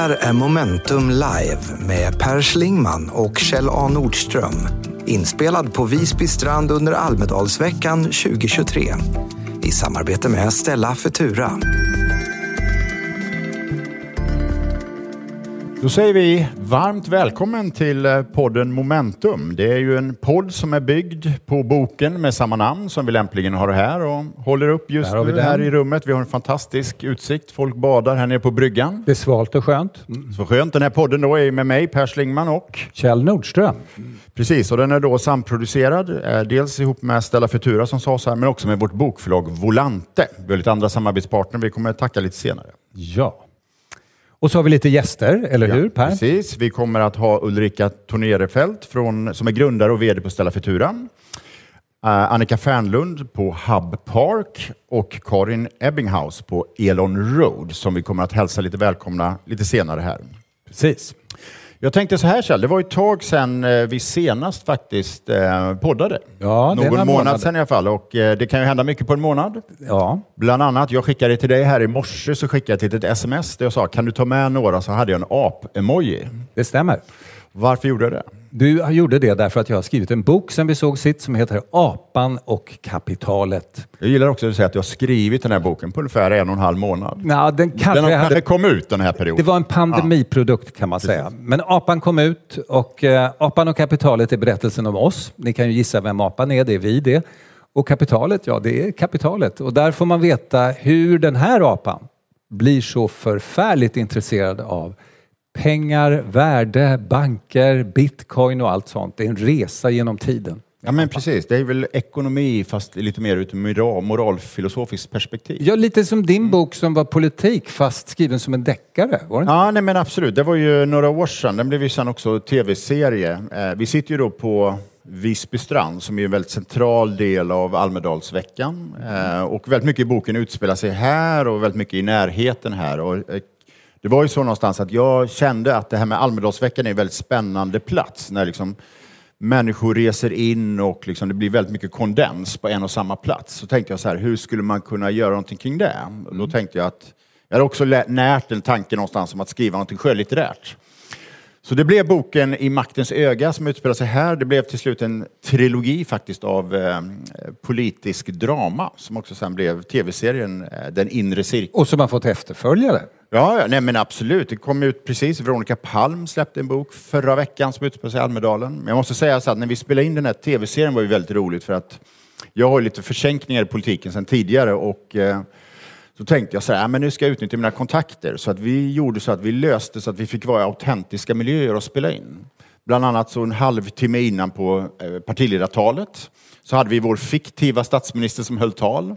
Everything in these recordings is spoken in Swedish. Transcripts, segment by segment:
här är Momentum Live med Per Schlingman och Kjell A Nordström. Inspelad på Visby strand under Almedalsveckan 2023. I samarbete med Stella Futura. Då säger vi varmt välkommen till eh, podden Momentum. Det är ju en podd som är byggd på boken med samma namn som vi lämpligen har här och håller upp just nu här i rummet. Vi har en fantastisk utsikt. Folk badar här nere på bryggan. Det är svalt och skönt. Så skönt. Den här podden då är med mig, Per Schlingman och Kjell Nordström. Precis, och den är då samproducerad, eh, dels ihop med Stella Futura som sades här, men också med vårt bokförlag Volante. Vi har lite andra samarbetspartner, vi kommer att tacka lite senare. Ja. Och så har vi lite gäster, eller hur Per? Precis, vi kommer att ha Ulrika Tornerefelt från, som är grundare och VD på Stella Futura. Eh, Annika Fernlund på Hub Park och Karin Ebbinghaus på Elon Road som vi kommer att hälsa lite välkomna lite senare här. Precis. Jag tänkte så här Kjell, det var ett tag sedan eh, vi senast faktiskt eh, poddade. Ja, Någon månad månader. sedan i alla fall och eh, det kan ju hända mycket på en månad. Ja. Bland annat, jag skickade till dig här i morse så skickade jag till ett sms där jag sa kan du ta med några så hade jag en ap-emoji. Det stämmer. Varför gjorde jag det? Du gjorde det därför att jag har skrivit en bok sen vi såg sitt som heter Apan och kapitalet. Jag gillar också att säga att jag har skrivit den här boken på ungefär en och en halv månad. Ja, den kanske Den har hade... kom ut den här perioden. Det var en pandemiprodukt kan man säga. Men Apan kom ut och eh, Apan och kapitalet är berättelsen om oss. Ni kan ju gissa vem Apan är, det är vi det. Och kapitalet, ja det är kapitalet. Och där får man veta hur den här apan blir så förfärligt intresserad av pengar, värde, banker, bitcoin och allt sånt. Det är en resa genom tiden. Ja men precis, det är väl ekonomi fast lite mer ur ett moral, moralfilosofiskt perspektiv. Ja, lite som din bok som var politik fast skriven som en deckare. Var det inte? Ja, nej men absolut. Det var ju några år sedan. Den blev ju sen också tv-serie. Eh, vi sitter ju då på Visby strand som är en väldigt central del av Almedalsveckan. Eh, och väldigt mycket i boken utspelar sig här och väldigt mycket i närheten här. Och, eh, det var ju så någonstans att jag kände att det här med Almedalsveckan är en väldigt spännande plats. När liksom människor reser in och liksom det blir väldigt mycket kondens på en och samma plats. Så tänkte jag så här, hur skulle man kunna göra någonting kring det? Och då tänkte jag att jag hade också närt en tanke någonstans om att skriva någonting skönlitterärt. Så det blev boken I maktens öga som utspelar sig här. Det blev till slut en trilogi faktiskt av eh, politisk drama som också sen blev tv-serien eh, Den inre cirkeln. Och som har fått efterföljare. Ja, ja, nej men absolut. Det kom ut precis. Veronica Palm släppte en bok förra veckan som utspelar sig i Almedalen. Men jag måste säga så att när vi spelade in den här tv-serien var det väldigt roligt för att jag har lite försänkningar i politiken sedan tidigare och eh, så tänkte jag så här, men nu ska jag utnyttja mina kontakter. Så att vi gjorde så att vi löste så att vi fick vara i autentiska miljöer och spela in. Bland annat så en halvtimme innan på eh, partiledartalet så hade vi vår fiktiva statsminister som höll tal.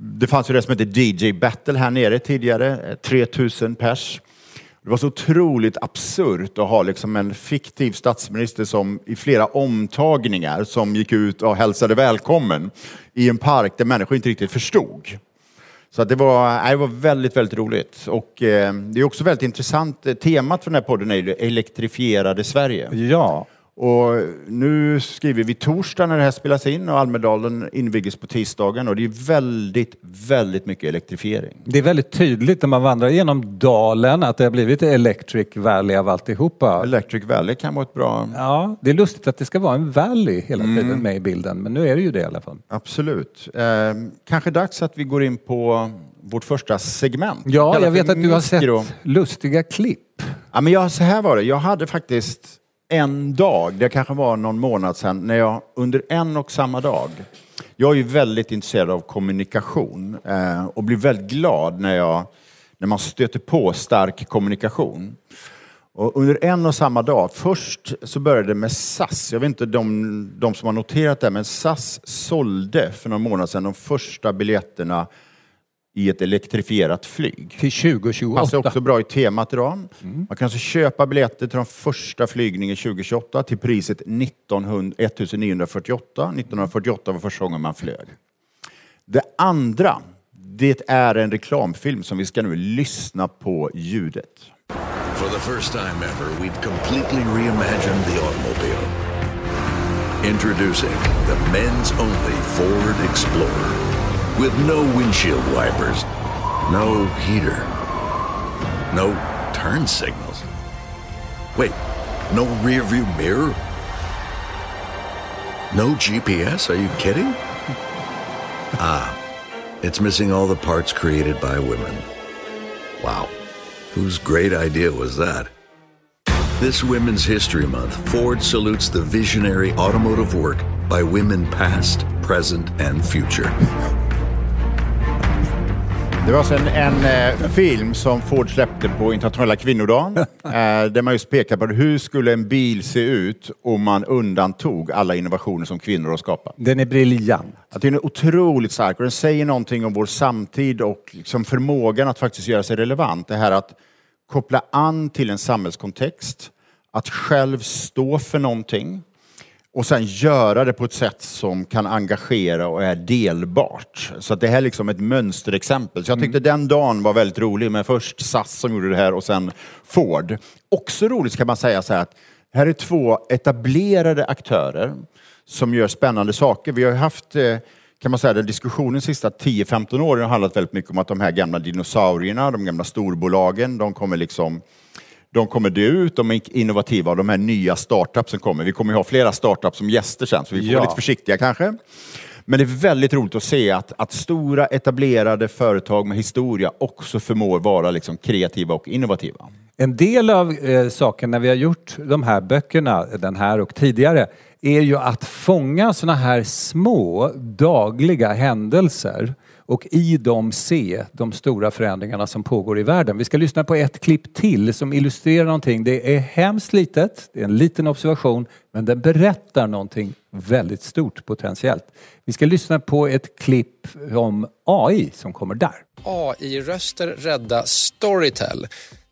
Det fanns ju det som hette DJ Battle här nere tidigare, eh, 3000 pers. Det var så otroligt absurt att ha liksom en fiktiv statsminister som i flera omtagningar som gick ut och hälsade välkommen i en park där människor inte riktigt förstod. Så att det, var, det var väldigt, väldigt roligt. Och eh, det är också väldigt intressant. Eh, temat för den här podden är ju det elektrifierade Sverige. Ja. Och nu skriver vi torsdag när det här spelas in och Almedalen invigs på tisdagen och det är väldigt, väldigt mycket elektrifiering. Det är väldigt tydligt när man vandrar genom dalen att det har blivit Electric Valley av alltihopa. Electric Valley kan vara ett bra... Ja, det är lustigt att det ska vara en valley hela Mm. tiden med i bilden, men nu är det ju det i alla fall. Absolut. Eh, kanske dags att vi går in på vårt första segment. Ja, jag vet att du har sett lustiga klipp. Ja, men jag, så här var det. Jag hade faktiskt en dag, det kanske var någon månad sedan, när jag under en och samma dag jag är ju väldigt intresserad av kommunikation eh, och blir väldigt glad när, jag, när man stöter på stark kommunikation. Och under en och samma dag, först så började det med SAS. Jag vet inte de, de som har noterat det, men SAS sålde för några månader sedan de första biljetterna i ett elektrifierat flyg. Till 2028. Passar också bra i temat idag. Man kan alltså köpa biljetter till de första flygningen 2028 till priset 1900, 1948. 1948 var första gången man flög. Det andra, det är en reklamfilm som vi ska nu lyssna på ljudet. For the first time ever, we've completely reimagined the automobile. Introducing the men's only Ford Explorer. With no windshield wipers, no heater, no Turn signals? Wait, no rear view mirror? No GPS? Are you kidding? ah, it's missing all the parts created by women. Wow. Whose great idea was that? This Women's History Month, Ford salutes the visionary automotive work by women past, present, and future. Det var alltså en, en eh, film som Ford släppte på internationella kvinnodagen. eh, där man just pekar på hur skulle en bil se ut om man undantog alla innovationer som kvinnor har skapat. Den är briljant. Att den är otroligt stark och den säger någonting om vår samtid och liksom förmågan att faktiskt göra sig relevant. Det här att koppla an till en samhällskontext, att själv stå för någonting och sen göra det på ett sätt som kan engagera och är delbart. Så det här är liksom ett mönsterexempel. Så jag tyckte den dagen var väldigt rolig med först SAS som gjorde det här och sen Ford. Också roligt kan man säga så här att här är två etablerade aktörer som gör spännande saker. Vi har haft eh, kan man säga, den diskussionen de sista 10-15 åren har handlat väldigt mycket om att de här gamla dinosaurierna, de gamla storbolagen, de kommer liksom de kommer dö ut, de är innovativa och de här nya startupsen kommer. Vi kommer ju ha flera startups som gäster sen, så vi får Ja. vara lite försiktiga kanske. Men det är väldigt roligt att se att, att stora etablerade företag med historia också förmår vara liksom kreativa och innovativa. En del av eh, saken när vi har gjort de här böckerna, den här och tidigare, är ju att fånga såna här små dagliga händelser och i dem se de stora förändringarna som pågår i världen. Vi ska lyssna på ett klipp till som illustrerar någonting. Det är hemskt litet, det är en liten observation, men den berättar någonting väldigt stort potentiellt. Vi ska lyssna på ett klipp om AI som kommer där. AI-röster rädda Storytel.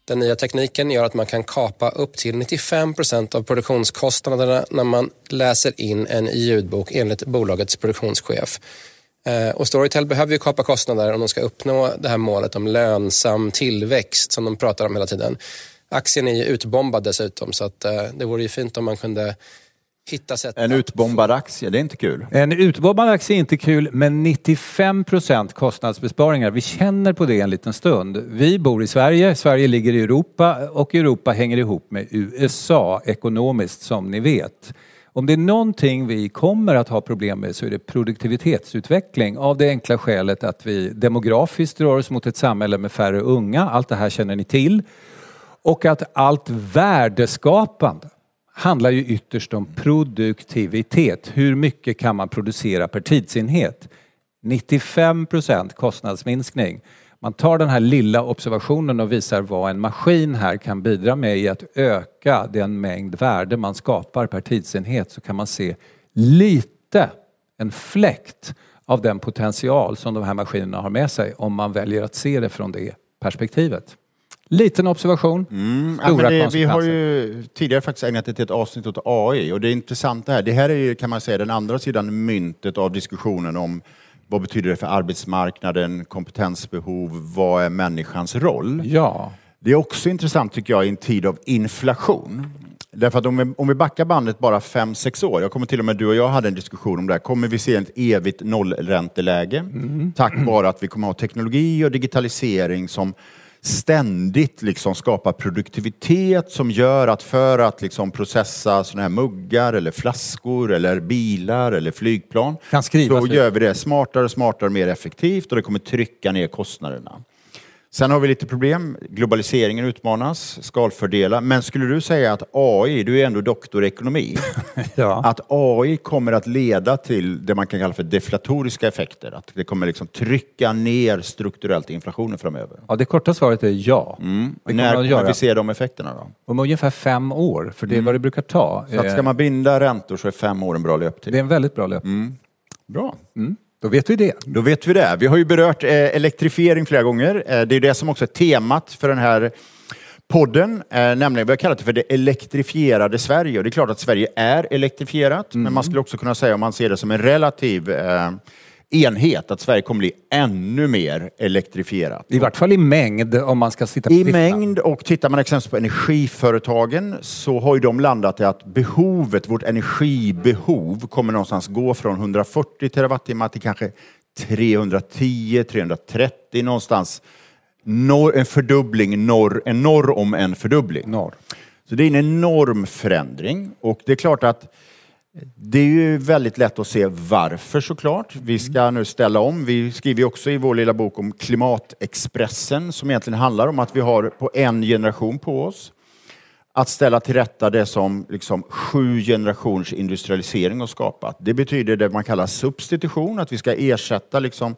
Den nya tekniken gör att man kan kapa upp till 95 procent av produktionskostnaderna när man läser in en ljudbok enligt bolagets produktionschef. Eh, Och Storytel behöver ju kapa kostnader om de ska uppnå det här målet om lönsam tillväxt som de pratar om hela tiden. Aktien är ju utbombad dessutom så att eh, det vore ju fint om man kunde hitta sätt En utbombad aktie, det är inte kul. En utbombad aktie är inte kul, men 95% kostnadsbesparingar. Vi känner på det en liten stund. Vi bor i Sverige, Sverige ligger i Europa och Europa hänger ihop med USA ekonomiskt som ni vet. Om det är någonting vi kommer att ha problem med så är det produktivitetsutveckling av det enkla skälet att vi demografiskt rör oss mot ett samhälle med färre unga. Allt det här känner ni till. Och att allt värdeskapande handlar ju ytterst om produktivitet. Hur mycket kan man producera per tidsenhet? 95% kostnadsminskning. Man tar den här lilla observationen och visar vad en maskin här kan bidra med i att öka den mängd värde man skapar per tidsenhet så kan man se lite, en fläkt av den potential som de här maskinerna har med sig om man väljer att se det från det perspektivet. Liten observation, Mm, Ja, stora men det, vi har ju tidigare faktiskt ägnat ett helt avsnitt åt AI och det är intressant det här. Det här är ju, kan man säga, den andra sidan myntet av diskussionen om vad betyder det för arbetsmarknaden, kompetensbehov, vad är människans roll? Ja. Det är också intressant tycker jag i en tid av inflation. Därför att om vi, om vi backar bandet bara 5-6 år, jag kommer till och med du och jag hade en diskussion om det här, kommer vi se ett evigt nollränteläge? Tack vare att vi kommer ha teknologi och digitalisering som ständigt liksom skapar produktivitet som gör att för att liksom processa såna här muggar eller flaskor eller bilar eller flygplan så gör vi det smartare, smartare, mer effektivt och det kommer trycka ner kostnaderna. Sen har vi lite problem. Globaliseringen utmanas, skalfördelar. Men skulle du säga att AI, du är ändå doktor i ekonomi, Ja. att AI kommer att leda till det man kan kalla för deflatoriska effekter? Att det kommer liksom trycka ner strukturellt inflationen framöver? ja, det korta svaret är ja. Kommer När kommer vi se de effekterna då? Om ungefär fem år, för det är vad det brukar ta. Så att ska Eh, man binda räntor så är fem år en bra löptid. Det är en väldigt bra löp. Bra. Då vet vi det. Då vet vi det. Vi har ju berört eh, elektrifiering flera gånger. Eh, det är det som också är temat för den här podden. Eh, nämligen, vi har kallat det för det elektrifierade Sverige. Och det är klart att Sverige är elektrifierat, men man skulle också kunna säga om man ser det som en relativ eh, enhet, att Sverige kommer bli ännu mer elektrifierat. I vart fall i mängd om man ska sitta på I siffran. mängd och tittar man exempelvis på energiföretagen så har ju de landat i att behovet, vårt energibehov kommer någonstans gå från 140 terawattimmar till kanske 310, 330 någonstans norr, en fördubbling norr, en norr om en fördubbling. Norr. Så det är en enorm förändring och det är klart att det är ju väldigt lätt att se varför såklart. Vi ska nu ställa om. Vi skriver också i vår lilla bok om klimatexpressen som egentligen handlar om att vi har på en generation på oss att ställa till rätta det som liksom sju generationers industrialisering har skapat. Det betyder det man kallar substitution, att vi ska ersätta liksom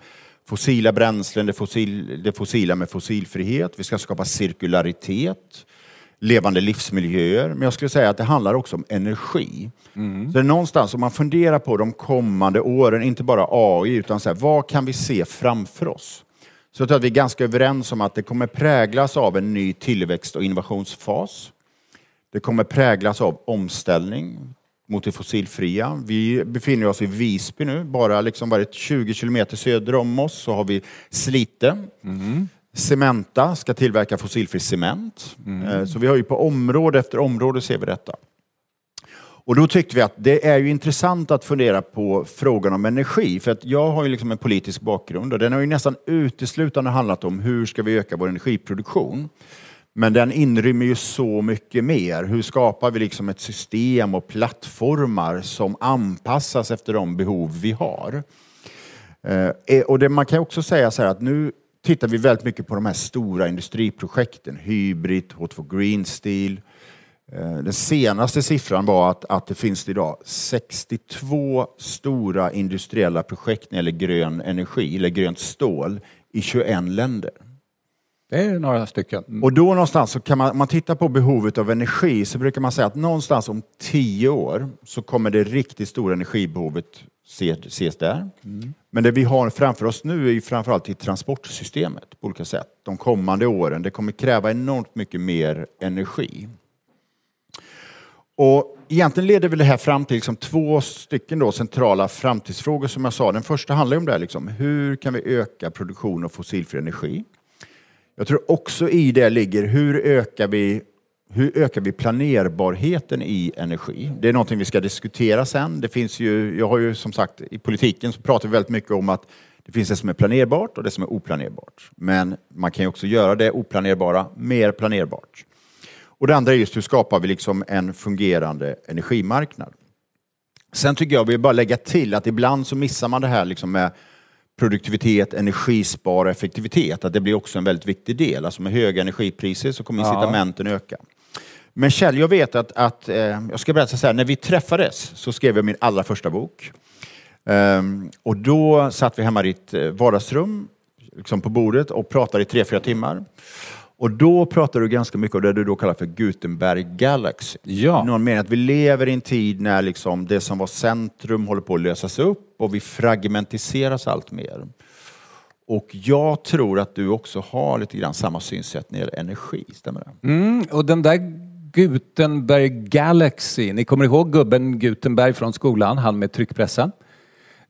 fossila bränslen, det, fossil, det fossila med fossilfrihet. Vi ska skapa cirkularitet, levande livsmiljöer. Men jag skulle säga att det handlar också om energi. Så det är någonstans, om man funderar på de kommande åren, inte bara AI, utan så här, vad kan vi se framför oss? Så jag tror att vi är ganska överens om att det kommer präglas av en ny tillväxt och innovationsfas. Det kommer präglas av omställning mot det fossilfria. Vi befinner oss i Visby nu, bara liksom bara 20 kilometer söder om oss så har vi Slite. Cementa ska tillverka fossilfri cement. Eh, Så vi har ju på område efter område ser vi detta. Och då tyckte vi att det är ju intressant att fundera på frågan om energi. För att jag har ju liksom en politisk bakgrund och den har ju nästan uteslutande handlat om hur ska vi öka vår energiproduktion. Men den inrymmer ju så mycket mer. Hur skapar vi liksom ett system och plattformar som anpassas efter de behov vi har? Eh, och det, man kan också säga så här att nu tittar vi väldigt mycket på de här stora industriprojekten. Hybrid, H2 Green Steel. Eh, Den senaste siffran var att, att det finns idag 62 stora industriella projekt när det gäller grön energi, eller grönt stål, i 21 länder. Det är några stycken. Mm. Och då någonstans, så kan man, om man tittar på behovet av energi, så brukar man säga att någonstans om tio år så kommer det riktigt stora energibehovet ses där. Mm. Men det vi har framför oss nu är ju framförallt i transportsystemet på olika sätt. De kommande åren, det kommer kräva enormt mycket mer energi. Och egentligen leder väl det här fram till liksom två stycken då centrala framtidsfrågor som jag sa. Den första handlar om det här, liksom, hur kan vi öka produktion av fossilfri energi? Jag tror också i det ligger hur ökar vi hur ökar vi planerbarheten i energi? Det är någonting vi ska diskutera sen. Det finns ju, jag har ju som sagt, i politiken så pratar vi väldigt mycket om att det finns det som är planerbart och det som är oplanerbart. Men man kan ju också göra det oplanerbara mer planerbart. Och det andra är just hur skapar vi liksom en fungerande energimarknad? Sen tycker jag, vi bara lägga till att ibland så missar man det här liksom med produktivitet, energispar och effektivitet. Att det blir också en väldigt viktig del. Alltså med höga energipriser så kommer incitamenten öka. Men Kjell, jag vet att, att eh, jag ska berätta så här, när vi träffades så skrev jag min allra första bok. Ehm, och då satt vi hemma i ditt eh, vardagsrum, liksom på bordet och pratade i tre, fyra timmar. Och då pratade du ganska mycket om det du då kallar för Gutenberg Galaxy. Ja. Någon mening att vi lever i en tid när liksom det som var centrum håller på att lösas upp och vi fragmentiseras allt mer. Och jag tror att du också har lite grann samma synsätt när det gäller energi, stämmer det? Mm, och den där Gutenberg Galaxy, ni kommer ihåg gubben Gutenberg från skolan, han med tryckpressen?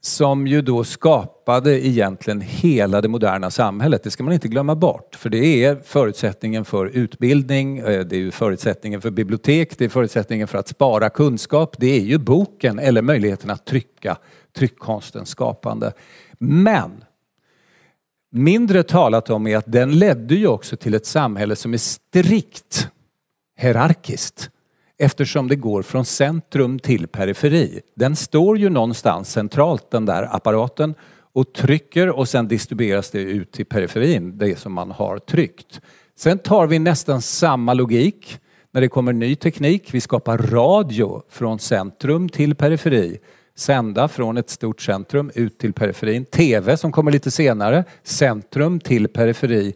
Som ju då skapade egentligen hela det moderna samhället. Det ska man inte glömma bort. För det är förutsättningen för utbildning, eh, det är ju förutsättningen för bibliotek, det är förutsättningen för att spara kunskap. Det är ju boken eller möjligheten att trycka, tryckkonstens skapande. Men mindre talat om är att den ledde ju också till ett samhälle som är strikt hierarkiskt eftersom det går från centrum till periferi. Den står ju någonstans centralt den där apparaten och trycker och sen distribueras det ut till periferin, det som man har tryckt. Sen tar vi nästan samma logik när det kommer ny teknik. Vi skapar radio från centrum till periferi. Sända från ett stort centrum ut till periferin. TV som kommer lite senare. Centrum till periferi.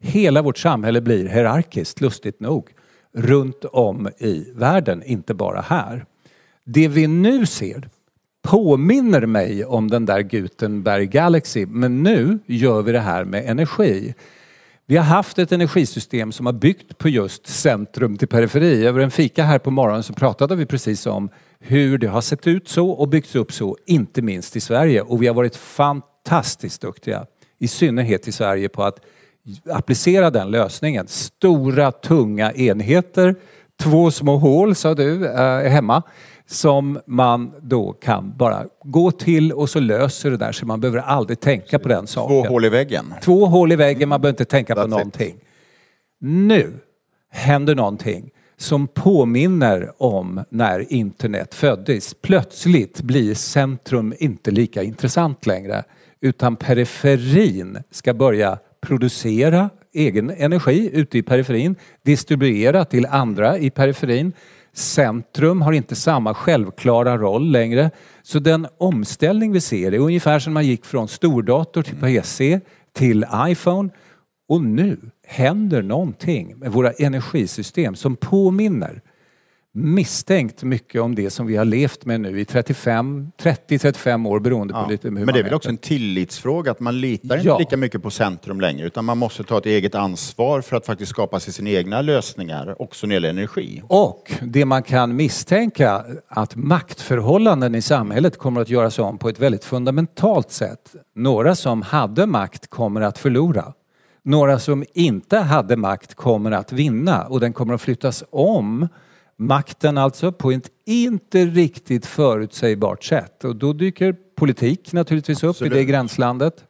Hela vårt samhälle blir hierarkiskt, lustigt nog runt om i världen, inte bara här. Det vi nu ser påminner mig om den där Gutenberg Galaxy, men nu gör vi det här med energi. Vi har haft ett energisystem som har byggt på just centrum till periferi. Över en fika här på morgonen så pratade vi precis om hur det har sett ut så och byggts upp så, inte minst i Sverige. Och vi har varit fantastiskt duktiga, i synnerhet i Sverige, på att applicera den lösningen. Stora tunga enheter, två små hål sa du, eh, hemma. som man då kan bara gå till och så löser det där så man behöver aldrig tänka på den saken. Två hål i väggen. Två hål i väggen, man behöver inte tänka på That's it. någonting. Nu händer någonting som påminner om när internet föddes. Plötsligt blir centrum inte lika intressant längre utan periferin ska börja producera egen energi ute i periferin, distribuera till andra i periferin. Centrum har inte samma självklara roll längre. Så den omställning vi ser är ungefär som man gick från stordator till PC till iPhone och nu händer någonting med våra energisystem som påminner misstänkt mycket om det som vi har levt med nu i 35, 30-35 år beroende på Ja. lite hur Men det är väl mäter. också en tillitsfråga att man litar Ja. inte lika mycket på centrum längre utan man måste ta ett eget ansvar för att faktiskt skapa sig sina egna lösningar också när det gäller energi. Och det man kan misstänka att maktförhållanden i samhället kommer att göras om på ett väldigt fundamentalt sätt. Några som hade makt kommer att förlora. Några som inte hade makt kommer att vinna och den kommer att flyttas om. Makten alltså på ett inte riktigt förutsägbart sätt. Och då dyker politik naturligtvis upp i Absolut. det gränslandet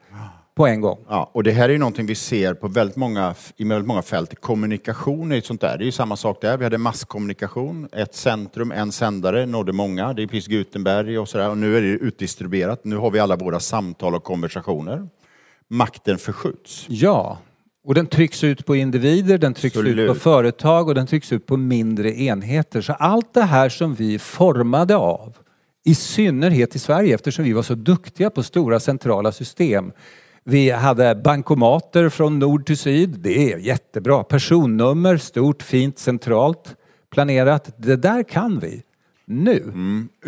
på en gång. Ja, och det här är ju någonting vi ser på väldigt många, i väldigt många fält. Kommunikation är ju sånt där. Det är ju samma sak där. Vi hade masskommunikation. Ett centrum, en sändare, nådde många. Det är precis Gutenberg och sådär. Och nu är det utdistribuerat. Nu har vi alla våra samtal och konversationer. Makten förskjuts. Ja, och den trycks ut på individer, den trycks ut Absolut. på företag och den trycks ut på mindre enheter. Så allt det här som vi formade av, i synnerhet i Sverige eftersom vi var så duktiga på stora centrala system. Vi hade bankomater från nord till syd, det är jättebra. Personnummer, stort, fint, centralt planerat. Det där kan vi. Nu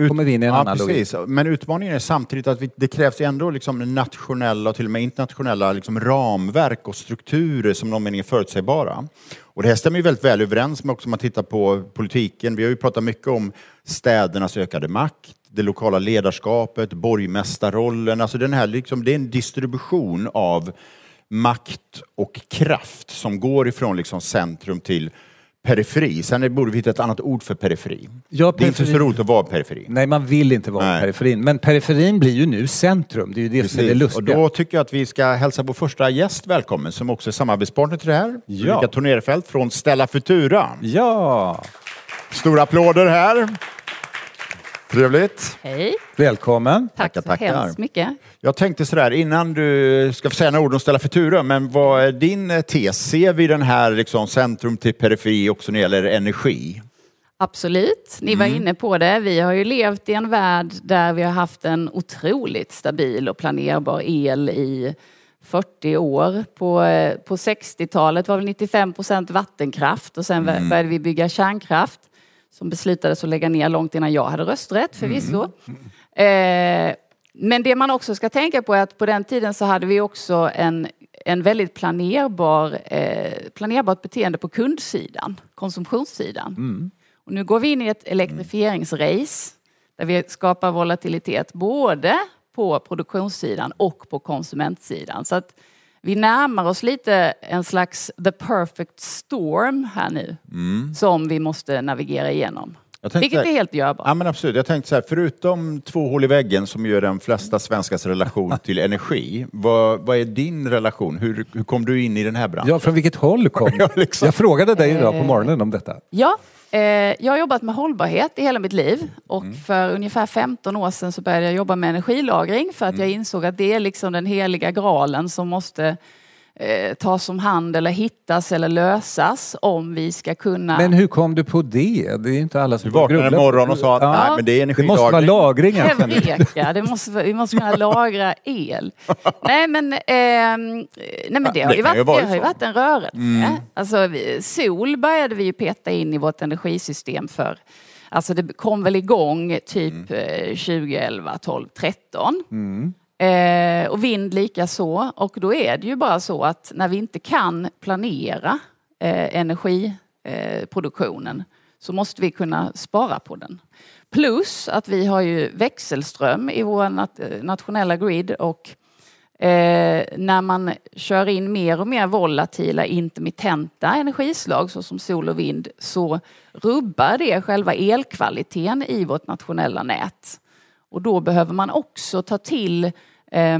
kommer vi in i en Mm. Ja, annan logik. precis. Men utmaningen är samtidigt att vi, det krävs ändå liksom nationella och till och med internationella liksom ramverk och strukturer som någon mening är förutsägbara. Och det här stämmer ju väldigt väl överens med också om man tittar på politiken. Vi har ju pratat mycket om städernas ökade makt, det lokala ledarskapet, borgmästarrollen. Alltså den här liksom, det är en distribution av makt och kraft som går ifrån liksom centrum till periferi. Sen borde vi hitta ett annat ord för periferi. Ja, Det är inte så roligt att vara periferi. Nej, man vill inte vara Nej. periferin. Men periferin blir ju nu centrum. Det är ju det som är det Precis. Och lustiga. då tycker jag att vi ska hälsa vår första gäst välkommen som också är samarbetspartner till det här. Ja. Ulrika Tornerfelt från Stella Futura. Ja, Stora applåder här. Trevligt. Hej, välkommen. tack Tackar, så tackar. hemskt mycket. Jag tänkte sådär innan du ska få säga några ord om Stella Futura, men vad är din eh, tes? Ser vi den här liksom centrum till periferi också när det gäller energi? Absolut, ni var inne på det. Vi har ju levt i en värld där vi har haft en otroligt stabil och planerbar el i 40 år. På, eh, på 60-talet var det 95 procent vattenkraft och sen började vi bygga kärnkraft som beslutades att lägga ner långt innan jag hade rösträtt förvisso. Eh, men det man också ska tänka på är att på den tiden så hade vi också en, en väldigt planerbar, eh, planerbart beteende på kundsidan, konsumtionssidan. Och nu går vi in i ett elektrifieringsrace där vi skapar volatilitet både på produktionssidan och på konsumentsidan. Så att vi närmar oss lite en slags the perfect storm här nu som vi måste navigera igenom. Vilket här- är helt görbart. Ja men absolut. Jag tänkte så här, förutom två hål i väggen som gör de flesta svenskars relation till energi, vad, vad är din relation? Hur, hur kom du in i den här branschen? Ja, från vilket håll kom Ja, liksom. Jag frågade dig idag på morgonen om detta. Ja, eh, jag har jobbat med hållbarhet i hela mitt liv och för ungefär 15 år sedan så började jag jobba med energilagring för att jag insåg att det är liksom den heliga graalen som måste eh, tas om hand eller hittas eller lösas om vi ska kunna... Men hur kom du på det? Det är ju inte alla som Du vaknade en morgon och sa att nej men det är Det måste vara energilagring. lagringen. Heureka, det måste, vi måste kunna lagra el. Nej men, ehm, nej, men det, har det ju varit, ju det har ju varit en rörelse. Alltså, vi- sol började vi ju peta in i vårt energisystem för. Alltså det kom väl igång typ eh, 2011, 12, 13. Eh, och vind lika så. Och då är det ju bara så att när vi inte kan planera eh, energiproduktionen så måste vi kunna spara på den. Plus att vi har ju växelström i vår nat- nationella grid och Eh, när man kör in mer och mer volatila intermittenta energislag såsom sol och vind så rubbar det själva elkvaliteten i vårt nationella nät. Och då behöver man också ta till eh,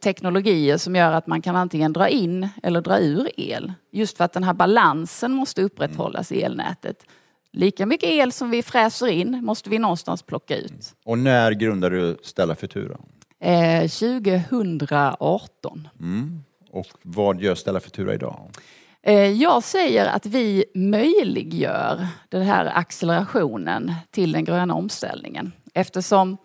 teknologier som gör att man kan antingen dra in eller dra ur el. Just för att den här balansen måste upprätthållas i elnätet. Lika mycket el som vi fräser in måste vi någonstans plocka ut. Och när grundade du Stella Futura? Eh, 2018. Mm. Och vad gör Stella Futura idag? Eh, jag säger att vi möjliggör den här accelerationen till den gröna omställningen. Eftersom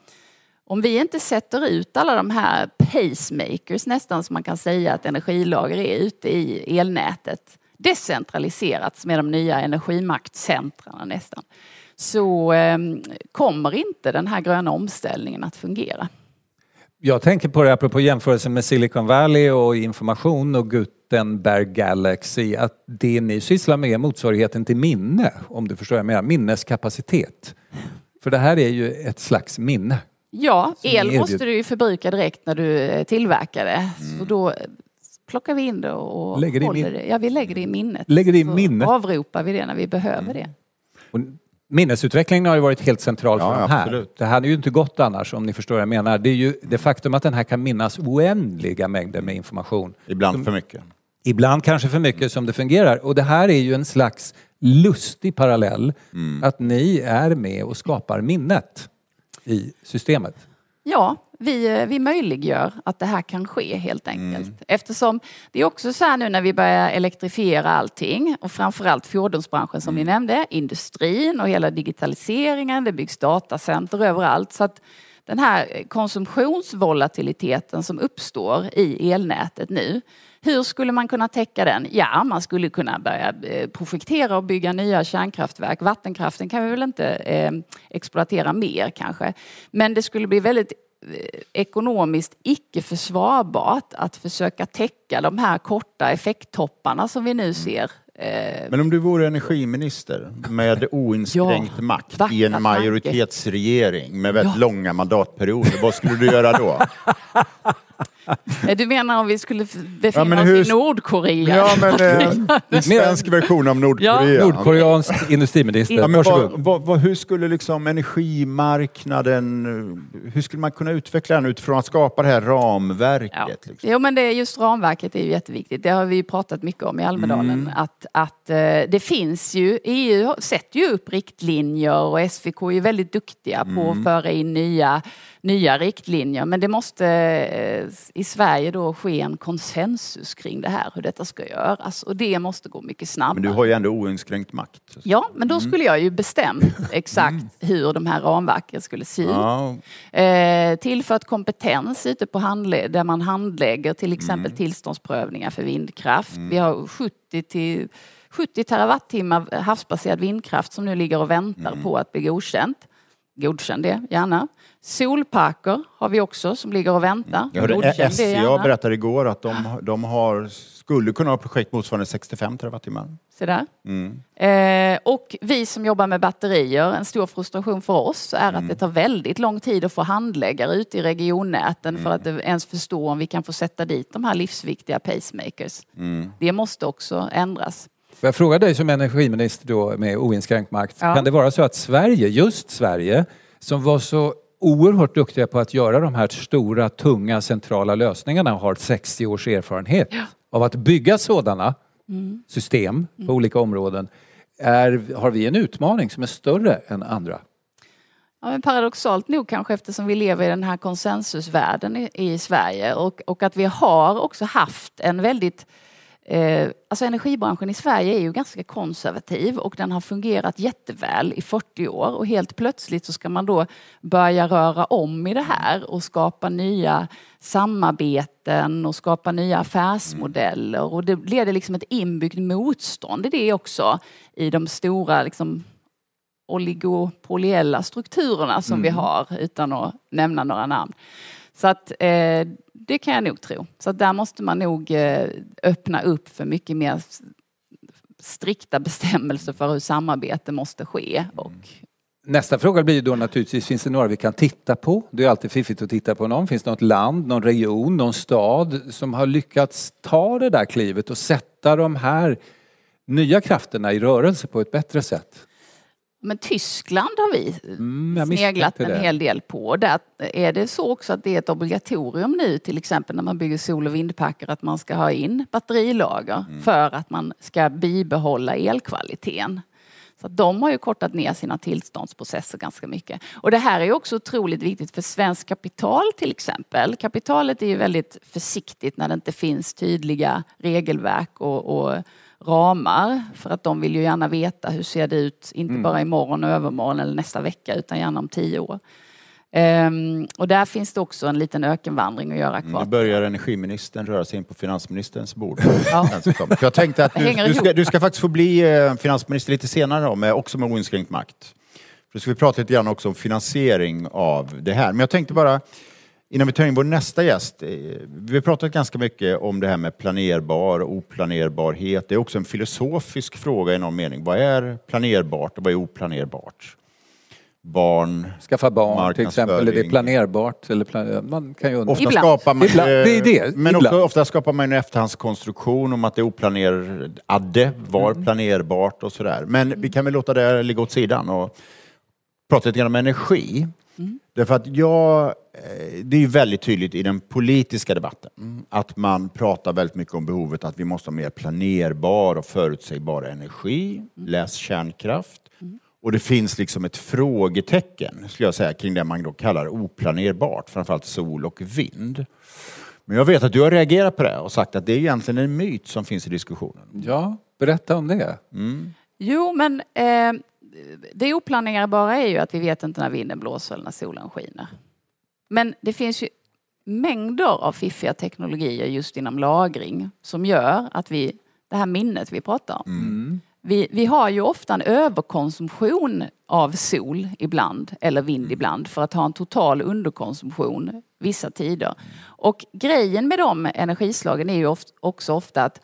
om vi inte sätter ut alla de här pacemakers nästan som man kan säga att energilager är ute i elnätet decentraliserats med de nya energimaktcentrarna nästan så ehm, kommer inte den här gröna omställningen att fungera. Jag tänker på det apropå jämförelsen med Silicon Valley och information och Gutenberg Galaxy att det ni sysslar med är motsvarigheten till minne om du förstår vad jag menar, minneskapacitet. För det här är ju ett slags minne. Ja, el måste du ju förbruka direkt när du eh, tillverkar det. Mm. Så då eh, plockar vi in det och lägger det håller det. Ja, vi lägger det i minnet. Lägger det i minnet. Så avropar vi det när vi behöver mm. det. Och minnesutvecklingen har ju varit helt central för ja, de här. Absolut. Det hade ju inte gått annars om ni förstår vad jag menar. Det är ju det faktum att den här kan minnas oändliga mängder med information. Ibland som, för mycket. Ibland kanske för mycket som det fungerar. Och det här är ju en slags lustig parallell. Mm. Att ni är med och skapar minnet i systemet. Ja, vi, eh, vi möjliggör att det här kan ske helt enkelt. Mm. Eftersom det är också så här nu när vi börjar elektrifiera allting och framförallt fordonsbranschen som mm. ni nämnde, industrin och hela digitaliseringen, det byggs datacenter överallt. Så att den här konsumtionsvolatiliteten som uppstår i elnätet nu, hur skulle man kunna täcka den? Ja, man skulle kunna börja eh, projektera och bygga nya kärnkraftverk. Vattenkraften kan vi väl inte eh, exploatera mer kanske. Men det skulle bli väldigt Eh, ekonomiskt icke försvarbart att försöka täcka de här korta effekttopparna som vi nu mm. ser. Eh, Men om du vore energiminister med oinskränkt ja, makt i en majoritetsregering med väldigt ja. långa mandatperioder, vad skulle du göra då? Du menar om vi skulle befinna ja, oss hur... i Nordkorea? Ja, men eh, en svensk version av Nordkorea. Ja. Nordkoreansk industriminister. Ja, men vad, vad, vad, hur skulle liksom energimarknaden, hur skulle man kunna utveckla den utifrån att skapa det här ramverket? Ja. Liksom? Jo, men det är just ramverket är ju jätteviktigt. Det har vi pratat mycket om i Almedalen. Mm. Att, att eh, det finns ju, EU sätter ju upp riktlinjer och SVK är väldigt duktiga mm. på att mm. föra in nya nya riktlinjer. Men det måste eh, i Sverige då ske en konsensus kring det här, hur detta ska göras. Och det måste gå mycket snabbare. Men du har ju ändå oinskränkt makt. Ja, men då mm. skulle jag ju bestämt exakt mm. hur de här ramverken skulle se ut. Ja. Eh, tillfört kompetens ute på handled där man handlägger till exempel mm. tillståndsprövningar för vindkraft. Mm. Vi har 70 till 70 terawattimmar havsbaserad vindkraft som nu ligger och väntar mm. på att bli godkänt. Godkänn det gärna. Solparker har vi också som ligger och väntar. Jag hörde SCA berättade igår att de, de har, skulle kunna ha projekt motsvarande 65 terawattimmar. Se där. Mm. Eh, och vi som jobbar med batterier, en stor frustration för oss är mm. att det tar väldigt lång tid att få handläggare ute i regionnäten mm. för att ens förstå om vi kan få sätta dit de här livsviktiga pacemakers. Mm. Det måste också ändras. Jag frågar dig som energiminister då med oinskränkt makt. Ja. Kan det vara så att Sverige, just Sverige, som var så oerhört duktiga på att göra de här stora, tunga, centrala lösningarna och har 60 års erfarenhet ja. av att bygga sådana mm. system på mm. olika områden. Är, har vi en utmaning som är större än andra? Ja, men paradoxalt nog kanske eftersom vi lever i den här konsensusvärlden i, i Sverige och, och att vi har också haft en väldigt Eh, alltså energibranschen i Sverige är ju ganska konservativ och den har fungerat jätteväl i 40 år och helt plötsligt så ska man då börja röra om i det här och skapa nya samarbeten och skapa nya affärsmodeller och det leder liksom ett inbyggt motstånd i det också i de stora liksom, oligopoliella strukturerna som mm. vi har utan att nämna några namn. Så att eh, det kan jag nog tro. Så där måste man nog eh, öppna upp för mycket mer strikta bestämmelser för hur samarbete måste ske och Nästa fråga blir då naturligtvis, finns det några vi kan titta på? Det är alltid fiffigt att titta på någon. Finns det något land, någon region, någon stad som har lyckats ta det där klivet och sätta de här nya krafterna i rörelse på ett bättre sätt? Men Tyskland har vi Mm, sneglat en det. hel del på. Där är det så också att det är ett obligatorium nu till exempel när man bygger sol och vindparker att man ska ha in batterilager Mm. för att man ska bibehålla elkvaliteten. Så de har ju kortat ner sina tillståndsprocesser ganska mycket. Och det här är ju också otroligt viktigt för svenskt kapital till exempel. Kapitalet är ju väldigt försiktigt när det inte finns tydliga regelverk och, och ramar. För att de vill ju gärna veta hur ser det ut, inte bara imorgon och övermorgon eller nästa vecka utan gärna om tio år. Ehm, och där finns det också en liten ökenvandring att göra Nu kvar. börjar energiministern röra sig in på finansministerns bord. Ja. För jag tänkte att du, du, ska, du ska faktiskt få bli eh, finansminister lite senare då, med, också med oinskränkt makt. För då ska vi prata lite grann också om finansiering av det här. Men jag tänkte bara, innan vi tar in vår nästa gäst. eh, Vi har pratat ganska mycket om det här med planerbar och oplanerbarhet. Det är också en filosofisk fråga i någon mening. Vad är planerbart och vad är oplanerbart? Barn, Skaffa barn till exempel, är det planerbart? Eller plan... Man kan ju undra. Ofta Ibland. skapar man, Ibland. Det är det. Men Ibland. också ofta skapar man en efterhandskonstruktion om att det oplanerade var Mm. planerbart och sådär. Men vi kan väl låta det ligga åt sidan och prata lite grann om energi. Mm. Därför att jag, eh, det är ju väldigt tydligt i den politiska debatten att man pratar väldigt mycket om behovet att vi måste ha mer planerbar och förutsägbar energi, Mm. läs kärnkraft. Och det finns liksom ett frågetecken, skulle jag säga, kring det man då kallar oplanerbart, framförallt sol och vind. Men jag vet att du har reagerat på det och sagt att det är egentligen en myt som finns i diskussionen. Ja, berätta om det. Jo, men eh, det oplanerbara är ju att vi vet inte när vinden blåser eller när solen skiner. Men det finns ju mängder av fiffiga teknologier just inom lagring som gör att vi, det här minnet vi pratar om. Vi, vi har ju ofta en överkonsumtion av sol ibland eller vind ibland för att ha en total underkonsumtion vissa tider. Och grejen med de energislagen är ju också ofta att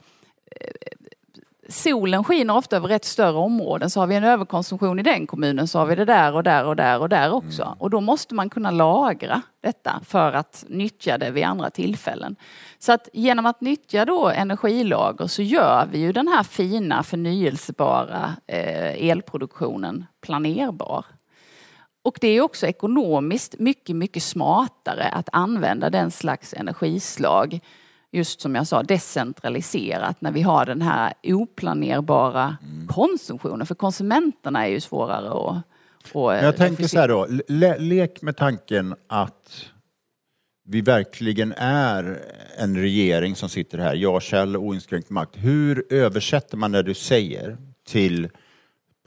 solen skiner ofta över rätt större områden. Så har vi en överkonsumtion i den kommunen så har vi det där och där och där och där också. Och då måste man kunna lagra detta för att nyttja det vid andra tillfällen. Så att genom att nyttja då energilager så gör vi ju den här fina förnyelsebara eh, elproduktionen planerbar. Och det är också ekonomiskt mycket, mycket smartare att använda den slags energislag just som jag sa, decentraliserat när vi har den här oplanerbara konsumtionen. För konsumenterna är ju svårare att... Men jag tänker så här då, le lek med tanken att vi verkligen är en regering som sitter här, jag, Kjell, oinskränkt makt. Hur översätter man det du säger till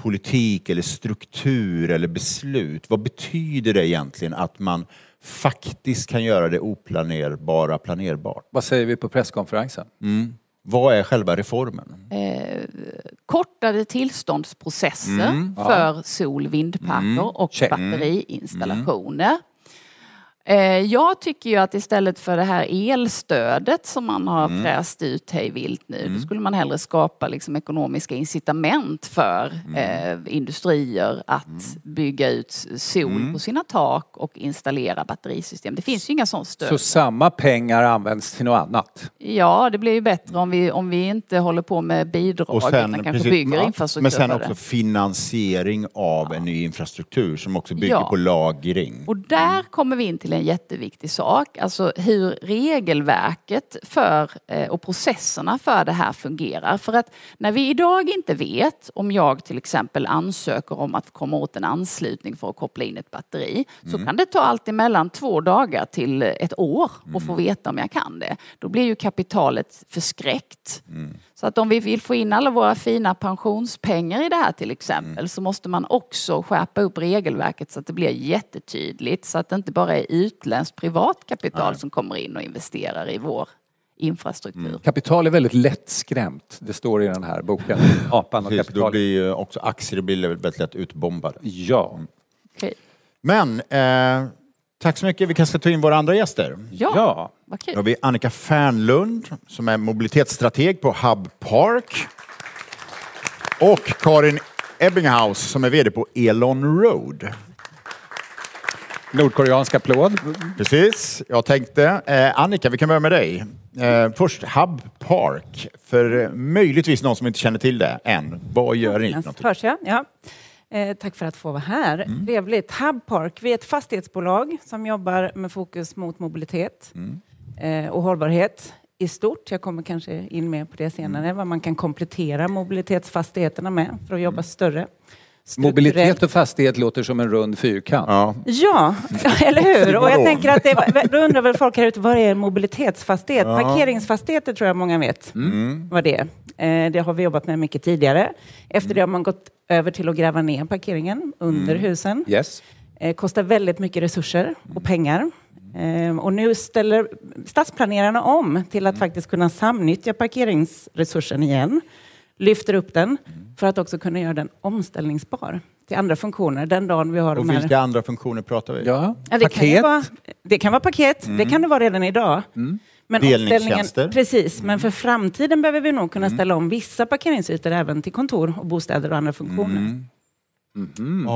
politik eller struktur eller beslut? Vad betyder det egentligen att man faktiskt kan göra det oplanerbara planerbart? Vad säger vi på presskonferensen? Vad är själva reformen? eh, kortade tillståndsprocesser för sol vindparker och Check. batteriinstallationer. Eh, Jag tycker ju att istället för det här elstödet som man har fräst ut hej vilt nu, då skulle man hellre skapa liksom ekonomiska incitament för eh, industrier att bygga ut sol på sina tak och installera batterisystem. Det finns ju inga sådana stöd. Så samma pengar används till något annat? Ja, det blir ju bättre om vi, om vi inte håller på med bidrag utan kanske precis, bygger ja, infrastruktur Men sen också finansiering av en ny infrastruktur som också bygger Ja. på lagring. Och där kommer vi in till en jätteviktig sak, alltså hur regelverket för eh, och processerna för det här fungerar. För att när vi idag inte vet om jag till exempel ansöker om att komma åt en anslutning för att koppla in ett batteri, så kan det ta allt emellan två dagar till ett år att få veta om jag kan det. Då blir ju kapitalet förskräckt. Så att om vi vill få in alla våra fina pensionspengar i det här till exempel så måste man också skärpa upp regelverket så att det blir jättetydligt så att det inte bara är utländskt privat kapital som kommer in och investerar i vår infrastruktur. Kapital är väldigt lättskrämt. Det står i den här boken. Apan och Precis, då blir ju också aktier blir väldigt lätt utbombade. Ja. Okej. Men eh, tack så mycket. Vi kanske ska ta in våra andra gäster. Ja, ja. vad Då kul. har vi Annika Fernlund som är mobilitetsstrateg på Hub Park. Och Karin Ebbinghaus som är VD på Elon Road. Nordkoreansk applåd. Precis, jag tänkte. Eh, Annika, vi kan börja med dig. Eh, först Hub Park. För eh, möjligtvis någon som inte känner till det än. Vad gör ni? Hörs jag? Ja. Eh, tack för att få vara här. Mm. Trevligt. Hub Park, vi är ett fastighetsbolag som jobbar med fokus mot mobilitet Mm. eh, och hållbarhet i stort. Jag kommer kanske in mer på det senare, Mm. vad man kan komplettera mobilitetsfastigheterna med för att jobba större. Mobilitet Strukturellt. och fastighet låter som en rund fyrkant. Ja. Ja, eller hur? Och jag tänker att det, då undrar väl folk här ute, vad är en mobilitetsfastighet? Parkeringsfastigheter tror jag många vet Mm. vad det är. Eh, Det har vi jobbat med mycket tidigare. Efter det har man gått över till att gräva ner parkeringen under Mm. husen. Yes. Eh, Kostar väldigt mycket resurser och pengar. Eh, Och nu ställer stadsplanerarna om till att faktiskt kunna samnyttja parkeringsresursen igen. Lyfter upp den för att också kunna göra den omställningsbar till andra funktioner den dagen vi har Och de här... vilka andra funktioner pratar vi? Ja. Ja, det, kan ju vara, det kan vara paket, det kan det vara redan idag. Men Delningstjänster. Precis, men för framtiden behöver vi nog kunna ställa om vissa parkeringsytor även till kontor och bostäder och andra funktioner. Mm.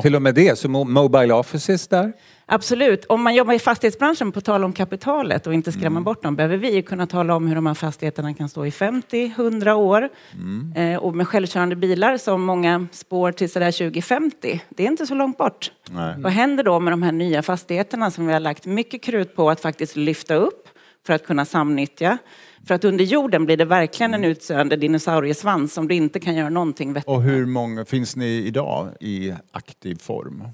Till och med det, så mo- Mobile Offices där. Absolut. Om man jobbar i fastighetsbranschen, på tal om kapitalet och inte skrämma bort dem, behöver vi kunna tala om hur de här fastigheterna kan stå i 50-100 år. Eh, och med självkörande bilar som många spår till sådär 2050, det är inte så långt bort. Nej. Vad händer då med de här nya fastigheterna som vi har lagt mycket krut på att faktiskt lyfta upp för att kunna samnyttja? För att under jorden blir det verkligen en utsöende dinosauriesvans som du inte kan göra någonting vettigt Och hur många finns ni idag i aktiv form?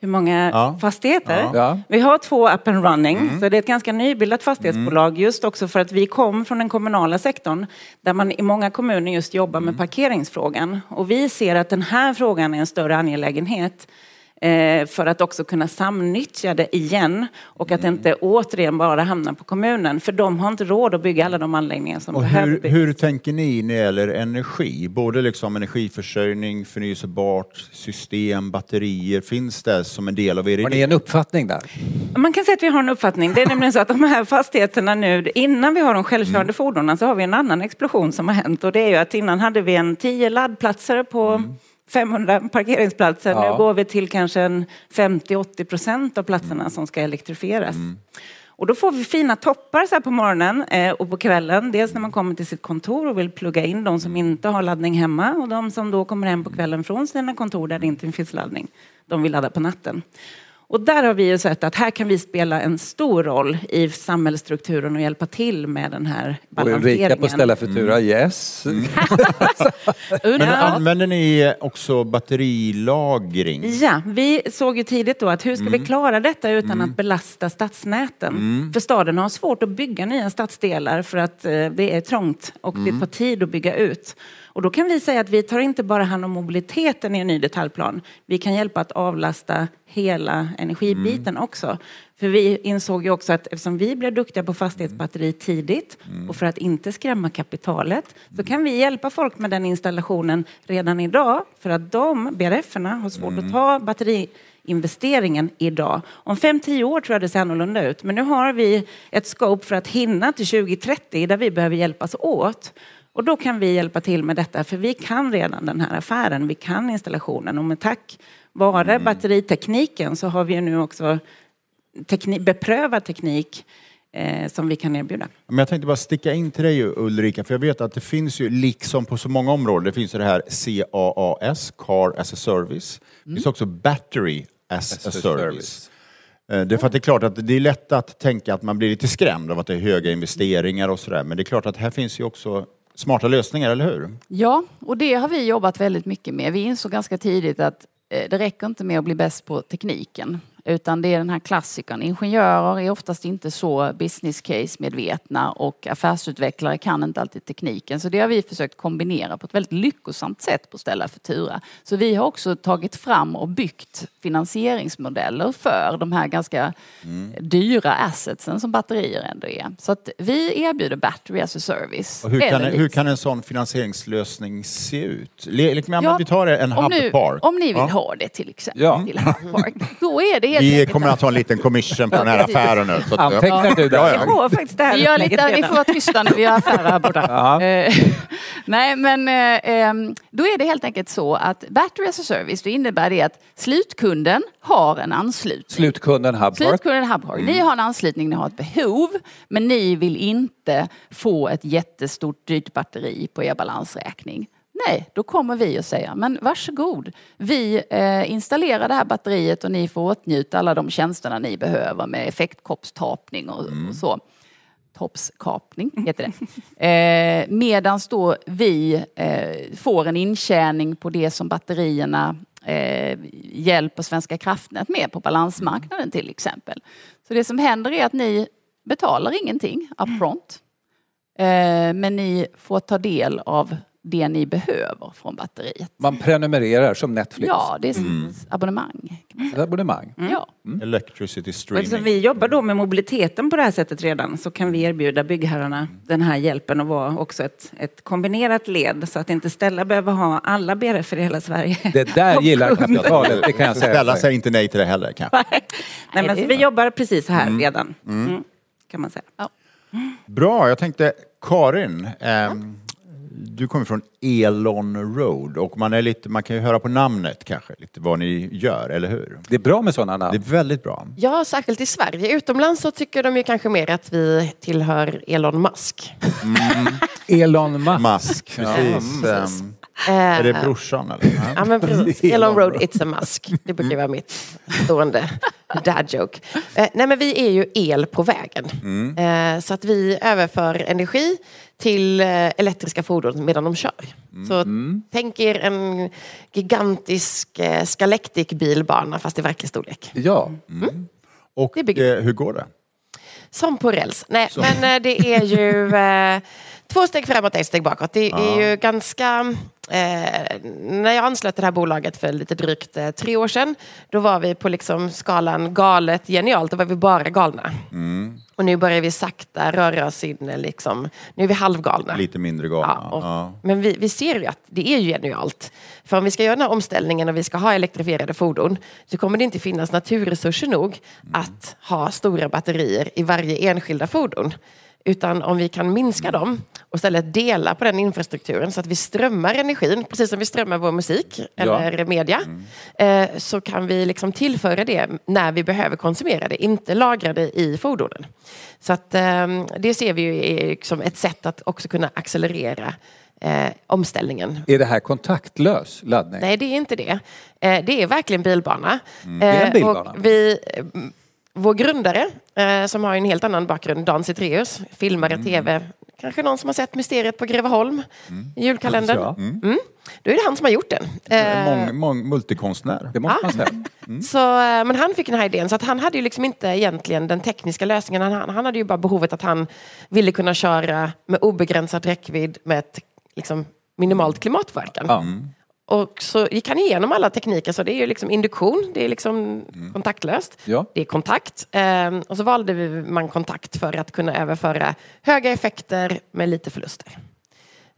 Hur många Ja. fastigheter? Ja. Vi har två up and running, så det är ett ganska nybildat fastighetsbolag just också för att vi kom från den kommunala sektorn där man i många kommuner just jobbar med parkeringsfrågan. Och vi ser att den här frågan är en större angelägenhet för att också kunna samnyttja det igen och att det inte återigen bara hamnar på kommunen. För de har inte råd att bygga alla de anläggningar som Och behöver hur, byggas. hur tänker ni när det gäller energi? Både liksom energiförsörjning, förnyelsebart, system, batterier. Finns det som en del av er Har ni idé? en uppfattning där? Man kan säga att vi har en uppfattning. Det är nämligen så att de här fastigheterna nu, innan vi har de självkörande Mm. fordonen så har vi en annan explosion som har hänt och det är ju att innan hade vi en 10 laddplatser på Mm. 500 parkeringsplatser. Ja. Nu går vi till kanske en 50-80 procent av platserna som ska elektrifieras. Mm. Och då får vi fina toppar så här på morgonen eh, och på kvällen. Dels när man kommer till sitt kontor och vill plugga in de som inte har laddning hemma och de som då kommer hem på kvällen från sina kontor där det inte finns laddning. De vill ladda på natten. Och där har vi ju sett att här kan vi spela en stor roll i samhällsstrukturen och hjälpa till med den här Och balanseringen. Ulrika på Ställa Futura, yes. Men Ja. använder ni också batterilagring? Ja, vi såg ju tidigt då att hur ska vi klara detta utan att belasta stadsnäten? För staden har svårt att bygga nya stadsdelar för att eh, det är trångt och det tar tid att bygga ut. Och då kan vi säga att vi tar inte bara hand om mobiliteten i en ny detaljplan. Vi kan hjälpa att avlasta hela energibiten också. För vi insåg ju också att eftersom vi blev duktiga på fastighetsbatteri tidigt och för att inte skrämma kapitalet så kan vi hjälpa folk med den installationen redan idag för att de, BRF-erna, har svårt att ta batteriinvesteringen idag. Om 5-10 år tror jag det ser annorlunda ut. Men nu har vi ett scope för att hinna till 2030 där vi behöver hjälpas åt. Och då kan vi hjälpa till med detta för vi kan redan den här affären, vi kan installationen och med tack vare batteritekniken så har vi nu också teknik, beprövad teknik eh, som vi kan erbjuda. Men jag tänkte bara sticka in till dig Ulrika, för jag vet att det finns ju liksom på så många områden, det finns ju det här CAAS, Car as a Service. Det finns också Battery as, As a a Service. service. Eh, Det är för att det är klart att det är lätt att tänka att man blir lite skrämd av att det är höga investeringar och sådär. Men det är klart att här finns ju också smarta lösningar, eller hur? Ja, och det har vi jobbat väldigt mycket med. Vi insåg ganska tidigt att eh, det räcker inte med att bli bäst på tekniken. Utan det är den här klassikern. Ingenjörer är oftast inte så business case medvetna och affärsutvecklare kan inte alltid tekniken. Så det har vi försökt kombinera på ett väldigt lyckosamt sätt på Ställa Futura. Så vi har också tagit fram och byggt finansieringsmodeller för de här ganska dyra assetsen som batterier ändå är. Så att vi erbjuder battery as a service. Och hur, kan, hur kan en sån finansieringslösning se ut? Le- liksom, ja, vi tar en om, hub nu, park. om ni vill Ja. ha det till exempel, Ja. till Hub Park, då är det Vi enkelt kommer att ha en liten commission på den här affären nu. Så att, Antecknar du Ja, där? ja. Det går faktiskt det här Vi, gör lite, vi får vara tysta nu, vi har affärer här borta. Ja. Eh, Nej, men eh, ehm, då är det helt enkelt så att Battery as a Service, då innebär det att slutkunden har en anslutning. Slutkunden Hubpark. Slutkunden Hubhog, ni har en anslutning, ni har ett behov, men ni vill inte få ett jättestort dyrt batteri på er balansräkning. Nej, då kommer vi och säger, men varsågod. Vi eh, installerar det här batteriet och ni får åtnjuta alla de tjänsterna ni behöver med effektkoppstapning och, och så. Toppskapning heter det. Eh, medans då vi eh, får en intjäning på det som batterierna eh, hjälper Svenska kraftnät med på balansmarknaden till exempel. Så det som händer är att ni betalar ingenting upfront. Eh, men ni får ta del av det ni behöver från batteriet. Man prenumererar som Netflix. Ja, det är som ett abonnemang. Kan man Ett säga. abonnemang. Ja. Electricity Och Eftersom streaming. vi jobbar då med mobiliteten på det här sättet redan så kan vi erbjuda byggherrarna den här hjälpen och vara också ett, ett kombinerat led så att inte Stella behöver ha alla BRF i hela Sverige. Det där gillar kapitalet, det kan jag säga. Ställa säger inte nej till det heller kanske. Nej, men vi jobbar precis så här redan. Mm. Kan man säga. Bra, jag tänkte Karin. ehm, du kommer från Elon Road och man, är lite, man kan ju höra på namnet kanske lite vad ni gör, eller hur? Det är bra med sådana Det namn. är väldigt bra. Ja, särskilt i Sverige. Utomlands så tycker de ju kanske mer att vi tillhör Elon Musk. Elon Musk. Musk, precis. Ehm, är det brorsan eller? Ja, men precis. Elon Road, it's a Musk. Det brukar vara mitt stående dad joke. Eh, nej, men vi är ju el på vägen. Eh, så att vi överför energi till eh, elektriska fordon medan de kör. Så tänk er en gigantisk eh, Scalactic bilbana fast i verklig storlek. Ja. Och Det bygger- eh, hur går det? Som på räls. Nej, men eh, det är ju eh, två steg framåt, ett steg bakåt. Det är ju ganska... Eh, när jag anslöt det här bolaget för lite drygt eh, tre år sedan, då var vi på liksom skalan galet, genialt. Då var vi bara galna. Och nu börjar vi sakta röra oss in, eh, liksom, nu är vi halvgalna. Lite mindre galna. Ja, och, Ja. Men vi, vi ser ju att det är ju genialt. För om vi ska göra den här omställningen och vi ska ha elektrifierade fordon så kommer det inte finnas naturresurser nog att ha stora batterier i varje enskilda fordon. Utan om vi kan minska dem och istället dela på den infrastrukturen så att vi strömmar energin, precis som vi strömmar vår musik eller media, eh, så kan vi liksom tillföra det när vi behöver konsumera det, inte lagra det i fordonen. Så att, eh, det ser vi ju är liksom ett sätt att också kunna accelerera eh, omställningen. Är det här kontaktlös laddning? Nej, det är inte det. Eh, det är verkligen bilbana. det är en Eh, bilbana. Och vi, eh, vår grundare, eh, som har en helt annan bakgrund, Dan Cetreus, filmare, Mm. tv, kanske någon som har sett Mysteriet på Greveholm i julkalendern. Ja. Mm. Då är det han som har gjort den. Eh, Mång, mång, multikonstnär. Det måste Ah. man säga. Så, eh, men han fick den här idén, så att han hade ju liksom inte egentligen den tekniska lösningen. Han, han hade ju bara behovet att han ville kunna köra med obegränsad räckvidd med ett liksom, minimalt klimatpåverkan. Ja. Och så gick han igenom alla tekniker, så det är ju liksom induktion, det är liksom kontaktlöst. Ja. Det är kontakt. Ehm, och så valde man kontakt för att kunna överföra höga effekter med lite förluster.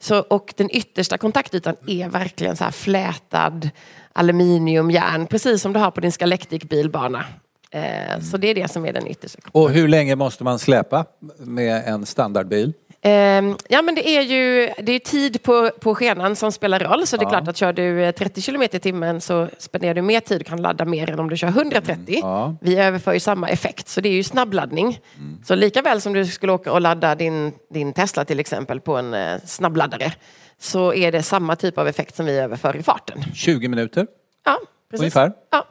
Så, och den yttersta kontaktytan är verkligen så här flätad aluminiumjärn, precis som du har på din Scalactic bilbana. Eh, Så det är det som är den yttersta. Och hur länge måste man släpa med en standardbil? Ehm, ja men det är ju det är tid på, på skenan som spelar roll. Så det är klart att kör du eh, 30 kilometer i timmen så spenderar du mer tid och kan ladda mer än om du kör 130. Ja. Vi överför ju samma effekt så det är ju snabbladdning. Så lika väl som du skulle åka och ladda din, din Tesla till exempel på en eh, snabbladdare så är det samma typ av effekt som vi överför i farten. 20 minuter? Ja, precis. Ungefär. Ja.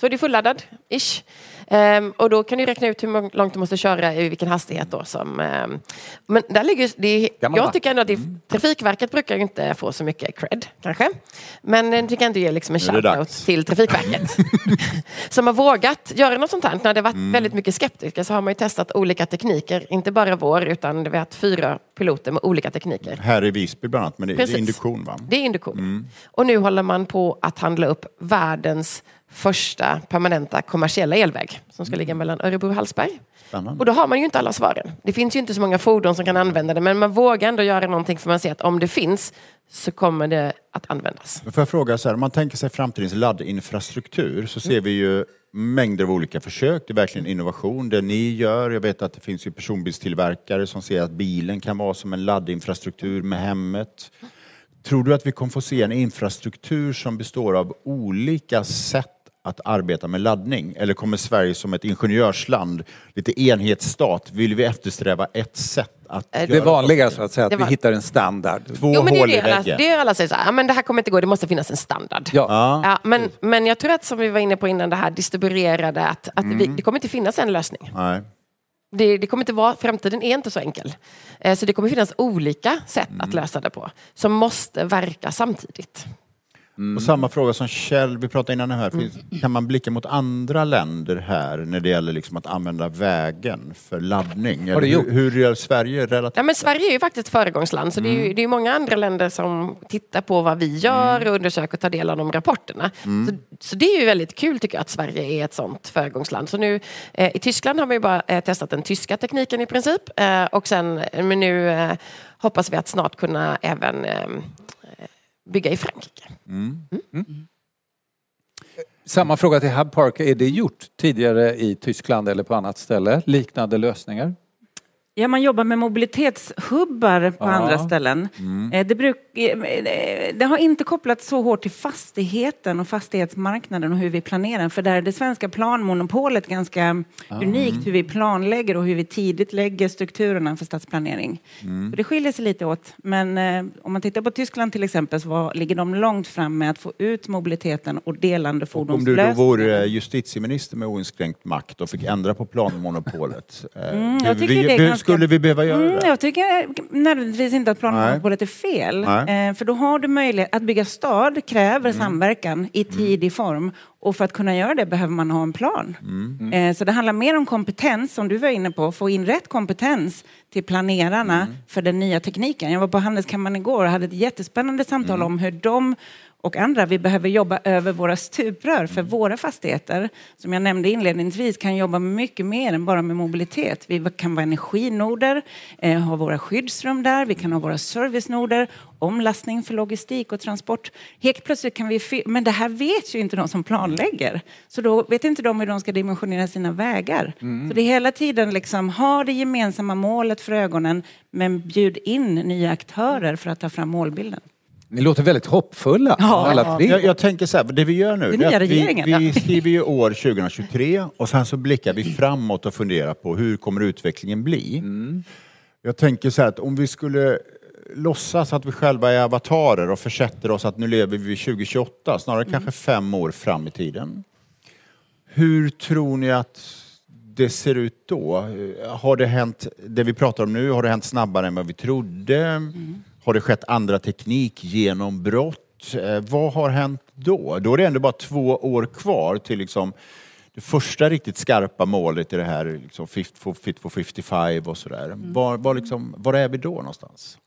Så är du fulladdad, ish. Ehm, och då kan du räkna ut hur långt du måste köra i vilken hastighet då som... ehm, men där ligger det Jag tycker ändå att det, Trafikverket brukar inte få så mycket cred, kanske. Men jag tycker ändå ge liksom en shoutout till Trafikverket. som har vågat göra något sånt här. När det varit Mm. väldigt mycket skeptiker så har man ju testat olika tekniker. Inte bara vår, utan det har varit fyra piloter med olika tekniker. Här i Visby bland annat, men det, det är induktion va? Det är induktion. Och nu håller man på att handla upp världens första permanenta kommersiella elväg som ska ligga mellan Örebro och Hallsberg. Spännande. Och då har man ju inte alla svaren. Det finns ju inte så många fordon som kan använda det men man vågar ändå göra någonting för man ser att om det finns så kommer det att användas. Får jag fråga så här, om man tänker sig framtidens laddinfrastruktur så ser vi ju mängder av olika försök. Det är verkligen innovation det ni gör. Jag vet att det finns ju personbilstillverkare som ser att bilen kan vara som en laddinfrastruktur med hemmet. Tror du att vi kommer få se en infrastruktur som består av olika sätt att arbeta med laddning? Eller kommer Sverige som ett ingenjörsland, lite enhetsstat, vill vi eftersträva ett sätt att Det är Det är göra vanliga så att säga, att Det vi var- hittar en standard. Två Jo, men det är hål i det, alla, väggen. det är alla säger så här, ja, men det här kommer inte gå, det måste finnas en standard. Ja. Ja. Ja, men, men jag tror att som vi var inne på innan, det här distribuerade, att, att vi, Mm. det kommer inte finnas en lösning. Nej. Det, det kommer inte vara, framtiden är inte så enkel. Eh, Så det kommer finnas olika sätt Mm. att lösa det på, som måste verka samtidigt. Och samma fråga som Kjell, vi pratade innan här, finns, kan man blicka mot andra länder här när det gäller liksom att använda vägen för laddning? Eller? Hur, hur gör Sverige relativt? Ja, men Sverige är ju faktiskt ett föregångsland, så det är Mm. ju det är många andra länder som tittar på vad vi gör och undersöker och tar del av de rapporterna. Mm. Så, så det är ju väldigt kul tycker jag att Sverige är ett sånt föregångsland. Så nu, eh, I Tyskland har vi ju bara eh, testat den tyska tekniken i princip eh, och sen, men nu eh, hoppas vi att snart kunna även eh, bygga i Frankrike. Samma fråga till Hub Park. Är det gjort tidigare i Tyskland eller på annat ställe? Liknande lösningar? Ja, man jobbar med mobilitetshubbar på Ja. andra ställen. Eh, Det, bruk, eh, det har inte kopplats så hårt till fastigheten och fastighetsmarknaden och hur vi planerar. För där är det svenska planmonopolet ganska unikt hur vi planlägger och hur vi tidigt lägger strukturerna för stadsplanering. Så det skiljer sig lite åt. Men eh, om man tittar på Tyskland till exempel så var, ligger de långt fram med att få ut mobiliteten och delande Om du då fordonslösningar. vore justitieminister med oinskränkt makt och fick ändra på planmonopolet, eh, Mm, jag tycker det är ganska- skulle vi behöva göra Mm, det? jag tycker nödvändigtvis inte att planmonopolet är fel. Eh, för då har du möjlighet att bygga stad kräver Mm. samverkan i tidig form. Och för att kunna göra det behöver man ha en plan. Mm. Eh, så det handlar mer om kompetens, som du var inne på, få in rätt kompetens till planerarna Mm. för den nya tekniken. Jag var på Handelskammaren igår och hade ett jättespännande samtal Mm. om hur de och andra, vi behöver jobba över våra stuprör för Mm. våra fastigheter. Som jag nämnde inledningsvis kan jobba mycket mer än bara med mobilitet. Vi kan vara energinoder, eh, ha våra skyddsrum där, vi kan ha våra servicenoder, omlastning för logistik och transport. Helt plötsligt kan vi... Men det här vet ju inte de som planlägger. Så då vet inte de hur de ska dimensionera sina vägar. Så det är hela tiden liksom, ha det gemensamma målet för ögonen men bjud in nya aktörer för att ta fram målbilden. Ni låter väldigt hoppfulla Ja. alla tre. Jag, jag tänker så här, det vi gör nu, Det är vi, vi skriver ju år 2023 och sen så blickar vi framåt och funderar på hur kommer utvecklingen bli. Jag tänker så här att om vi skulle låtsas att vi själva är avatarer och försätter oss att nu lever vi 2028, snarare kanske fem år fram i tiden. Hur tror ni att det ser ut då? Har det hänt, det vi pratar om nu, har det hänt snabbare än vad vi trodde? Har det skett andra teknikgenombrott? Eh, vad har hänt då? Då är det ändå bara två år kvar till liksom det första riktigt skarpa målet i det här liksom fit, for, fit for 55 och sådär. Var, var, liksom, var är vi då någonstans?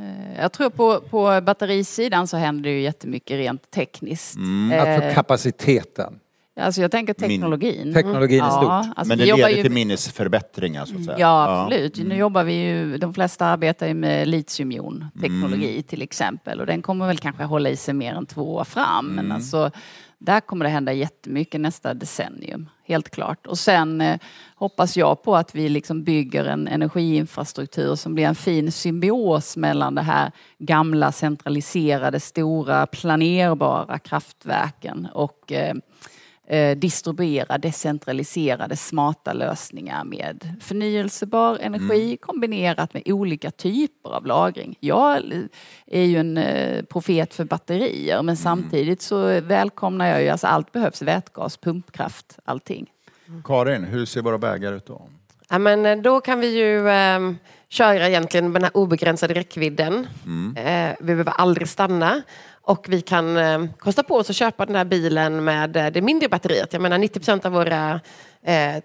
Eh, Jag tror på, på batterisidan så händer det ju jättemycket rent tekniskt. Alltså Eh, kapaciteten. Alltså jag tänker teknologin. Teknologin är stort. alltså Men det leder ju- till minnesförbättringar så att säga. Ja, absolut. Nu jobbar vi ju, de flesta arbetar ju med litiumjonteknologi till exempel och den kommer väl kanske hålla i sig mer än två år fram. Men alltså, där kommer det hända jättemycket nästa decennium, helt klart. Och sen eh, hoppas jag på att vi liksom bygger en energiinfrastruktur som blir en fin symbios mellan det här gamla centraliserade, stora, planerbara kraftverken och eh, eh, distribuera decentraliserade smarta lösningar med förnyelsebar energi kombinerat med olika typer av lagring. Jag är ju en eh, profet för batterier men samtidigt så välkomnar jag ju, alltså allt behövs, vätgas, pumpkraft, allting. Karin, hur ser våra vägar ut då? Ja, men eh, då kan vi ju eh, köra egentligen med den här obegränsade räckvidden. Eh, vi behöver aldrig stanna. Och vi kan eh, kosta på oss att köpa den här bilen med eh, det mindre batteriet. Jag menar 90 procent av våra eh,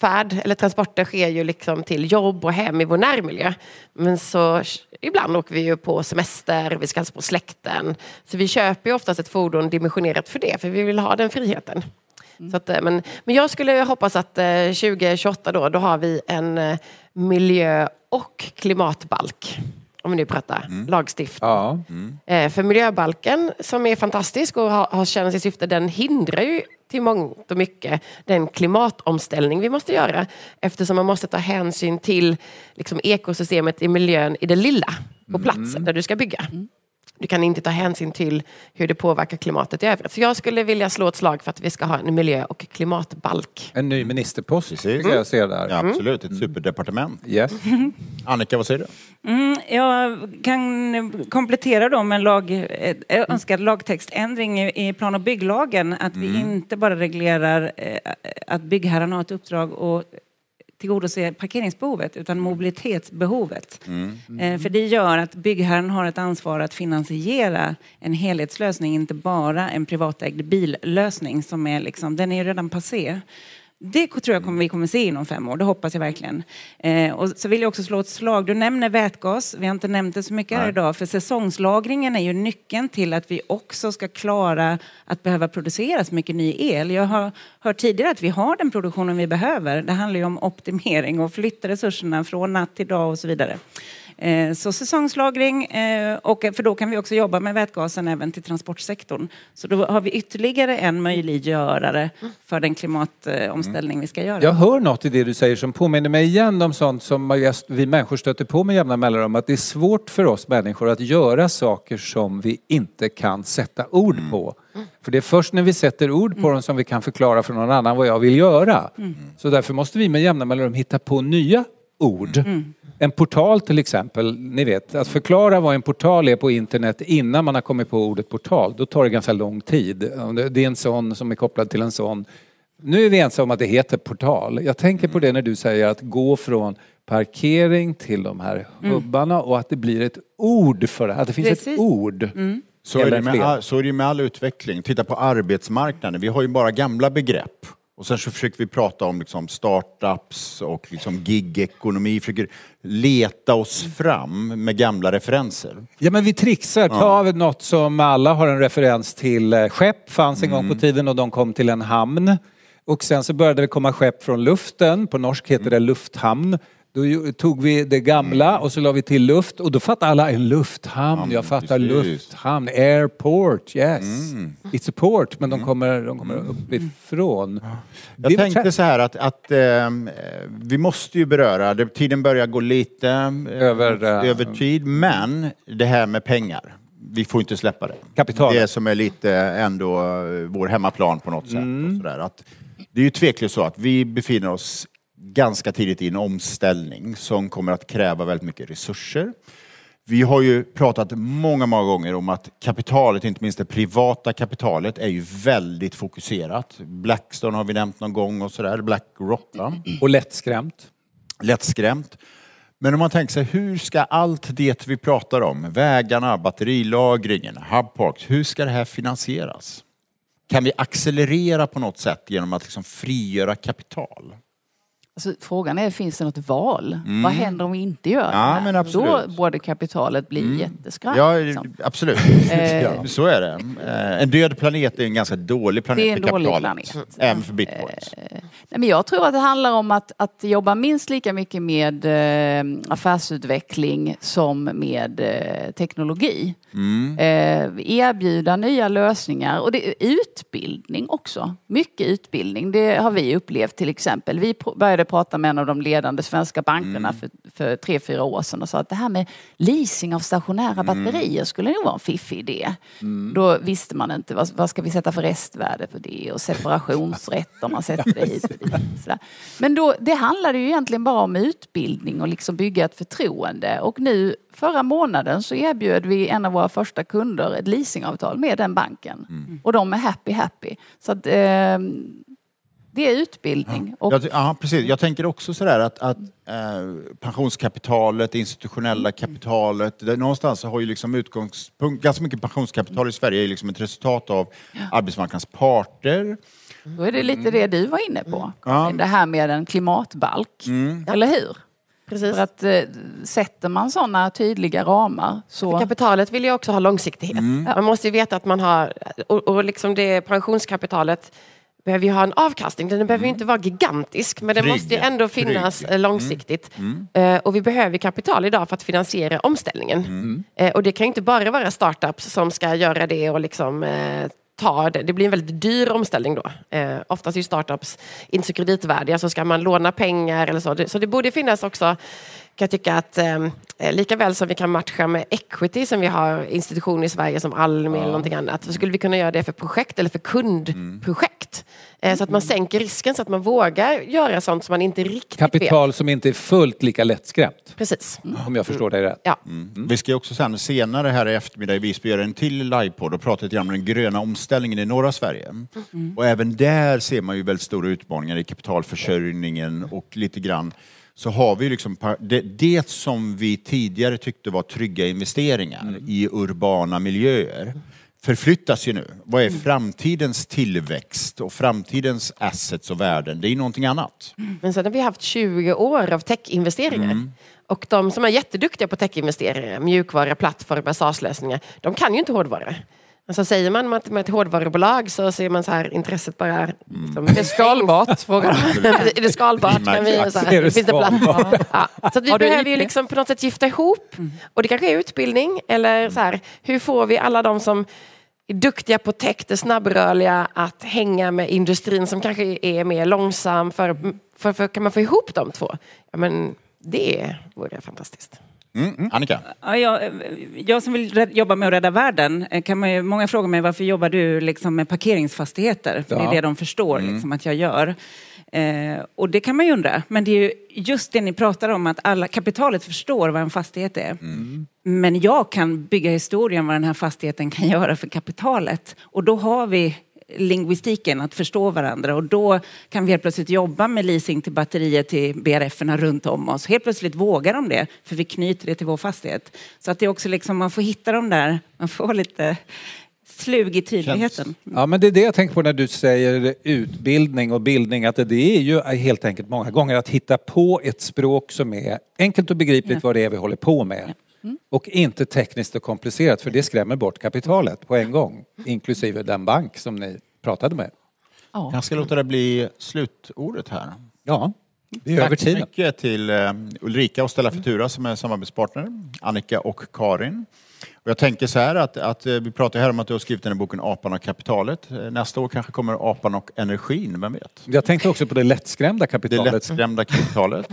färd eller transporter sker ju liksom till jobb och hem i vår närmiljö. Men så ibland åker vi ju på semester, vi ska hälsa på släkten. Så vi köper ju oftast ett fordon dimensionerat för det, för vi vill ha den friheten. Så att, eh, men, men jag skulle hoppas att eh, 2028 då, då har vi en eh, miljö och klimatbalk. Om vi nu pratar lagstiftning. Ja. Eh, för miljöbalken som är fantastisk och har, har känner sitt syfte, den hindrar ju till mångt och mycket den klimatomställning vi måste göra. Eftersom man måste ta hänsyn till liksom, ekosystemet i miljön i det lilla, på platsen där du ska bygga. Du kan inte ta hänsyn till hur det påverkar klimatet i övrigt. Så jag skulle vilja slå ett slag för att vi ska ha en miljö och klimatbalk. En ny ministerpost Precis. ska jag se där. Ja, absolut, ett superdepartement. Yes. Annika, vad säger du? Mm, jag kan komplettera då med en lag, eh, önskad lagtextändring i plan och bygglagen. Att vi inte bara reglerar eh, att byggherrarna har ett uppdrag och tillgodose parkeringsbehovet utan mobilitetsbehovet. Eh, För det gör att byggherren har ett ansvar att finansiera en helhetslösning, inte bara en privatägd billösning som är liksom, den är ju redan passé. Det tror jag kommer, vi kommer se inom fem år, det hoppas jag verkligen. Eh, och så vill jag också slå ett slag, du nämner vätgas, vi har inte nämnt det så mycket här Nej. idag, för säsongslagringen är ju nyckeln till att vi också ska klara att behöva producera så mycket ny el. Jag har hört tidigare att vi har den produktionen vi behöver. Det handlar ju om optimering och flytta resurserna från natt till dag och så vidare. Eh, Så säsongslagring, eh, och för då kan vi också jobba med vätgasen även till transportsektorn. Så då har vi ytterligare en möjliggörare för den klimatomställning vi ska göra. Jag hör något i det du säger som påminner mig igen om sånt som vi människor stöter på med jämna mellanrum. Att det är svårt för oss människor att göra saker som vi inte kan sätta ord på. För det är först när vi sätter ord på dem som vi kan förklara för någon annan vad jag vill göra. Så därför måste vi med jämna mellanrum hitta på nya ord. En portal till exempel, ni vet, att förklara vad en portal är på internet innan man har kommit på ordet portal, då tar det ganska lång tid. Det- är en sån som är kopplad till en sån. Nu är vi ensamma om att det heter portal. Jag tänker på det när du säger att gå från parkering till de här hubbarna och att det blir ett ord för det, att det finns ett Precis. ord. Så är, all, så är det med all utveckling. Titta på arbetsmarknaden. Vi har ju bara gamla begrepp. Och sen så försöker vi prata om liksom startups och liksom gigekonomi. Försöker leta oss fram med gamla referenser. Ja men vi trixar, ta ja. något som alla har en referens till. Eh, Skepp fanns en gång på tiden och de kom till en hamn. Och sen så började det komma skepp från luften, på norsk heter det lufthamn. Då tog vi det gamla och så la vi till luft och då fattar alla en lufthamn. Jag fattar precis. lufthamn, airport, yes. It's a port, men de kommer, de kommer uppifrån. Jag Det- tänkte så här att, att eh, vi måste ju beröra, det, tiden börjar gå lite eh, Över, eh, över tid, men det här med pengar. Vi får inte släppa det. Kapital. Det som är lite ändå eh, vår hemmaplan på något sätt. Och sådär. Att, det är ju tveklöst så att vi befinner oss ganska tidigt i en omställning som kommer att kräva väldigt mycket resurser. Vi har ju pratat många, många gånger om att kapitalet, inte minst det privata kapitalet, är ju väldigt fokuserat. Blackstone har vi nämnt någon gång och sådär, Blackrock. Va? Och lättskrämt. Lättskrämt. Men om man tänker sig, hur ska allt det vi pratar om, vägarna, batterilagringen, hubparks, hur ska det här finansieras? Kan vi accelerera på något sätt genom att liksom frigöra kapital? Alltså, frågan är, finns det något val? Vad händer om vi inte gör Ja, det här? Då borde kapitalet bli jätteskraj. Ja, liksom. absolut. Eh. Så är det. Eh, En död planet är en ganska dålig planet Det är en för dålig kapitalet. planet. Även för bitcoins. Nej, men jag tror att det handlar om att, att jobba minst lika mycket med eh, affärsutveckling som med eh, teknologi. Eh, erbjuda nya lösningar och det är utbildning också. Mycket utbildning. Det har vi upplevt till exempel. Vi började prata med en av de ledande svenska bankerna för, för tre, fyra år sedan och sa att det här med leasing av stationära batterier skulle nog vara en fiffig idé. Då visste man inte vad, vad ska vi sätta för restvärde för det och separationsrätt om man sätter det hit och dit. Sådär. Men då, det handlade ju egentligen bara om utbildning och liksom bygga ett förtroende. Och nu förra månaden så erbjöd vi en av våra första kunder ett leasingavtal med den banken. Och de är happy happy. Så att, ehm, Det är utbildning. Och Jag, ja, precis. Jag tänker också sådär att, att eh, pensionskapitalet, det institutionella kapitalet, det, någonstans har ju liksom utgångspunkt, ganska mycket pensionskapital i Sverige är liksom ett resultat av arbetsmarknadens parter. Då är det lite det du var inne på. Ja. Det här med en klimatbalk. Eller hur? Precis. För att eh, sätter man sådana tydliga ramar så... Kapitalet vill ju också ha långsiktighet. Man måste ju veta att man har, och, och liksom det pensionskapitalet behöver ju ha en avkastning. Den behöver ju inte vara gigantisk men den Trygg, måste ju ändå trygg. finnas eh, långsiktigt. Eh, och vi behöver kapital idag för att finansiera omställningen. Eh, och det kan ju inte bara vara startups som ska göra det och liksom eh, tar det. Det blir en väldigt dyr omställning då. Eh, oftast är ju startups inte så kreditvärdiga så ska man låna pengar eller så. Så det borde finnas också kan jag tycka att eh, lika väl som vi kan matcha med equity som vi har institutioner i Sverige som Almi eller någonting annat så skulle vi kunna göra det för projekt eller för kundprojekt. Eh, så att man sänker risken så att man vågar göra sånt som man inte riktigt vet. Kapital som inte är fullt lika lättskrämt, Precis. om jag förstår dig rätt. Ja. Vi ska också sen senare här i eftermiddag i Visby göra en till livepodd och prata lite grann om den gröna omställningen i norra Sverige. Och även där ser man ju väldigt stora utmaningar i kapitalförsörjningen och lite grann så har vi liksom det, det som vi tidigare tyckte var trygga investeringar i urbana miljöer förflyttas ju nu. Vad är framtidens tillväxt och framtidens assets och värden? Det är ju någonting annat. Men sen har vi haft 20 år av techinvesteringar. Och de som är jätteduktiga på techinvesteringar, mjukvara, plattformar, SaaS-lösningar, de kan ju inte hårdvara. Alltså säger man med ett hårdvarubolag så ser man så här intresset bara... Liksom, Det är skalbart, frågar de. är det skalbart? Kan vi, så här, Är det finns det plats? skalbart? Ja. Så att vi behöver ju liksom på något sätt gifta ihop. Och det kanske är utbildning eller så här, hur får vi alla de som är duktiga på tech, det snabbrörliga, att hänga med industrin som kanske är mer långsam. För, för, för kan man få ihop de två? Ja, men det vore fantastiskt. Mm. Annika? Ja, jag, jag som vill jobba med att rädda världen, eh, kan man ju, många frågar mig varför jobbar du liksom med parkeringsfastigheter? För Det Ja. är det de förstår liksom, att jag gör. Eh, och det kan man ju undra. Men det är ju just det ni pratar om, att alla, kapitalet förstår vad en fastighet är. Men jag kan bygga historien vad den här fastigheten kan göra för kapitalet. Och då har vi lingvistiken, att förstå varandra. Och då kan vi helt plötsligt jobba med leasing till batterier till BRF-erna runt om oss. Helt plötsligt vågar de det, för vi knyter det till vår fastighet. Så att det är också liksom, man får hitta de där, man får lite slug i tydligheten. Ja, men det är det jag tänker på när du säger utbildning och bildning. Att det är ju helt enkelt många gånger att hitta på ett språk som är enkelt och begripligt vad det är vi håller på med. Och inte tekniskt och komplicerat för det skrämmer bort kapitalet på en gång. Inklusive den bank som ni pratade med. Jag ska låta det bli slutordet här. Ja, vi är över Tack så tiden. mycket till eh, Ulrika och Stella Futura som är samarbetspartner, Annika och Karin. Och jag tänker så här att, att eh, vi pratar här om att du har skrivit den här boken Apan och kapitalet. Eh, Nästa år kanske kommer Apan och energin, vem vet? Jag tänkte också på det lättskrämda Det kapitalet. lättskrämda kapitalet.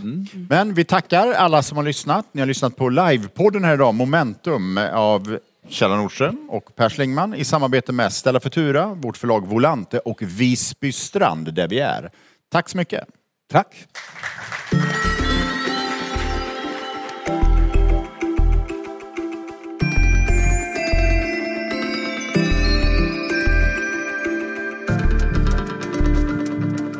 Men vi tackar alla som har lyssnat. Ni har lyssnat på livepodden här idag, Momentum av Kjell Nordström och Per Schlingman i samarbete med Stella Futura, vårt förlag Volante och Visby Strand där vi är. Tack så mycket. Tack.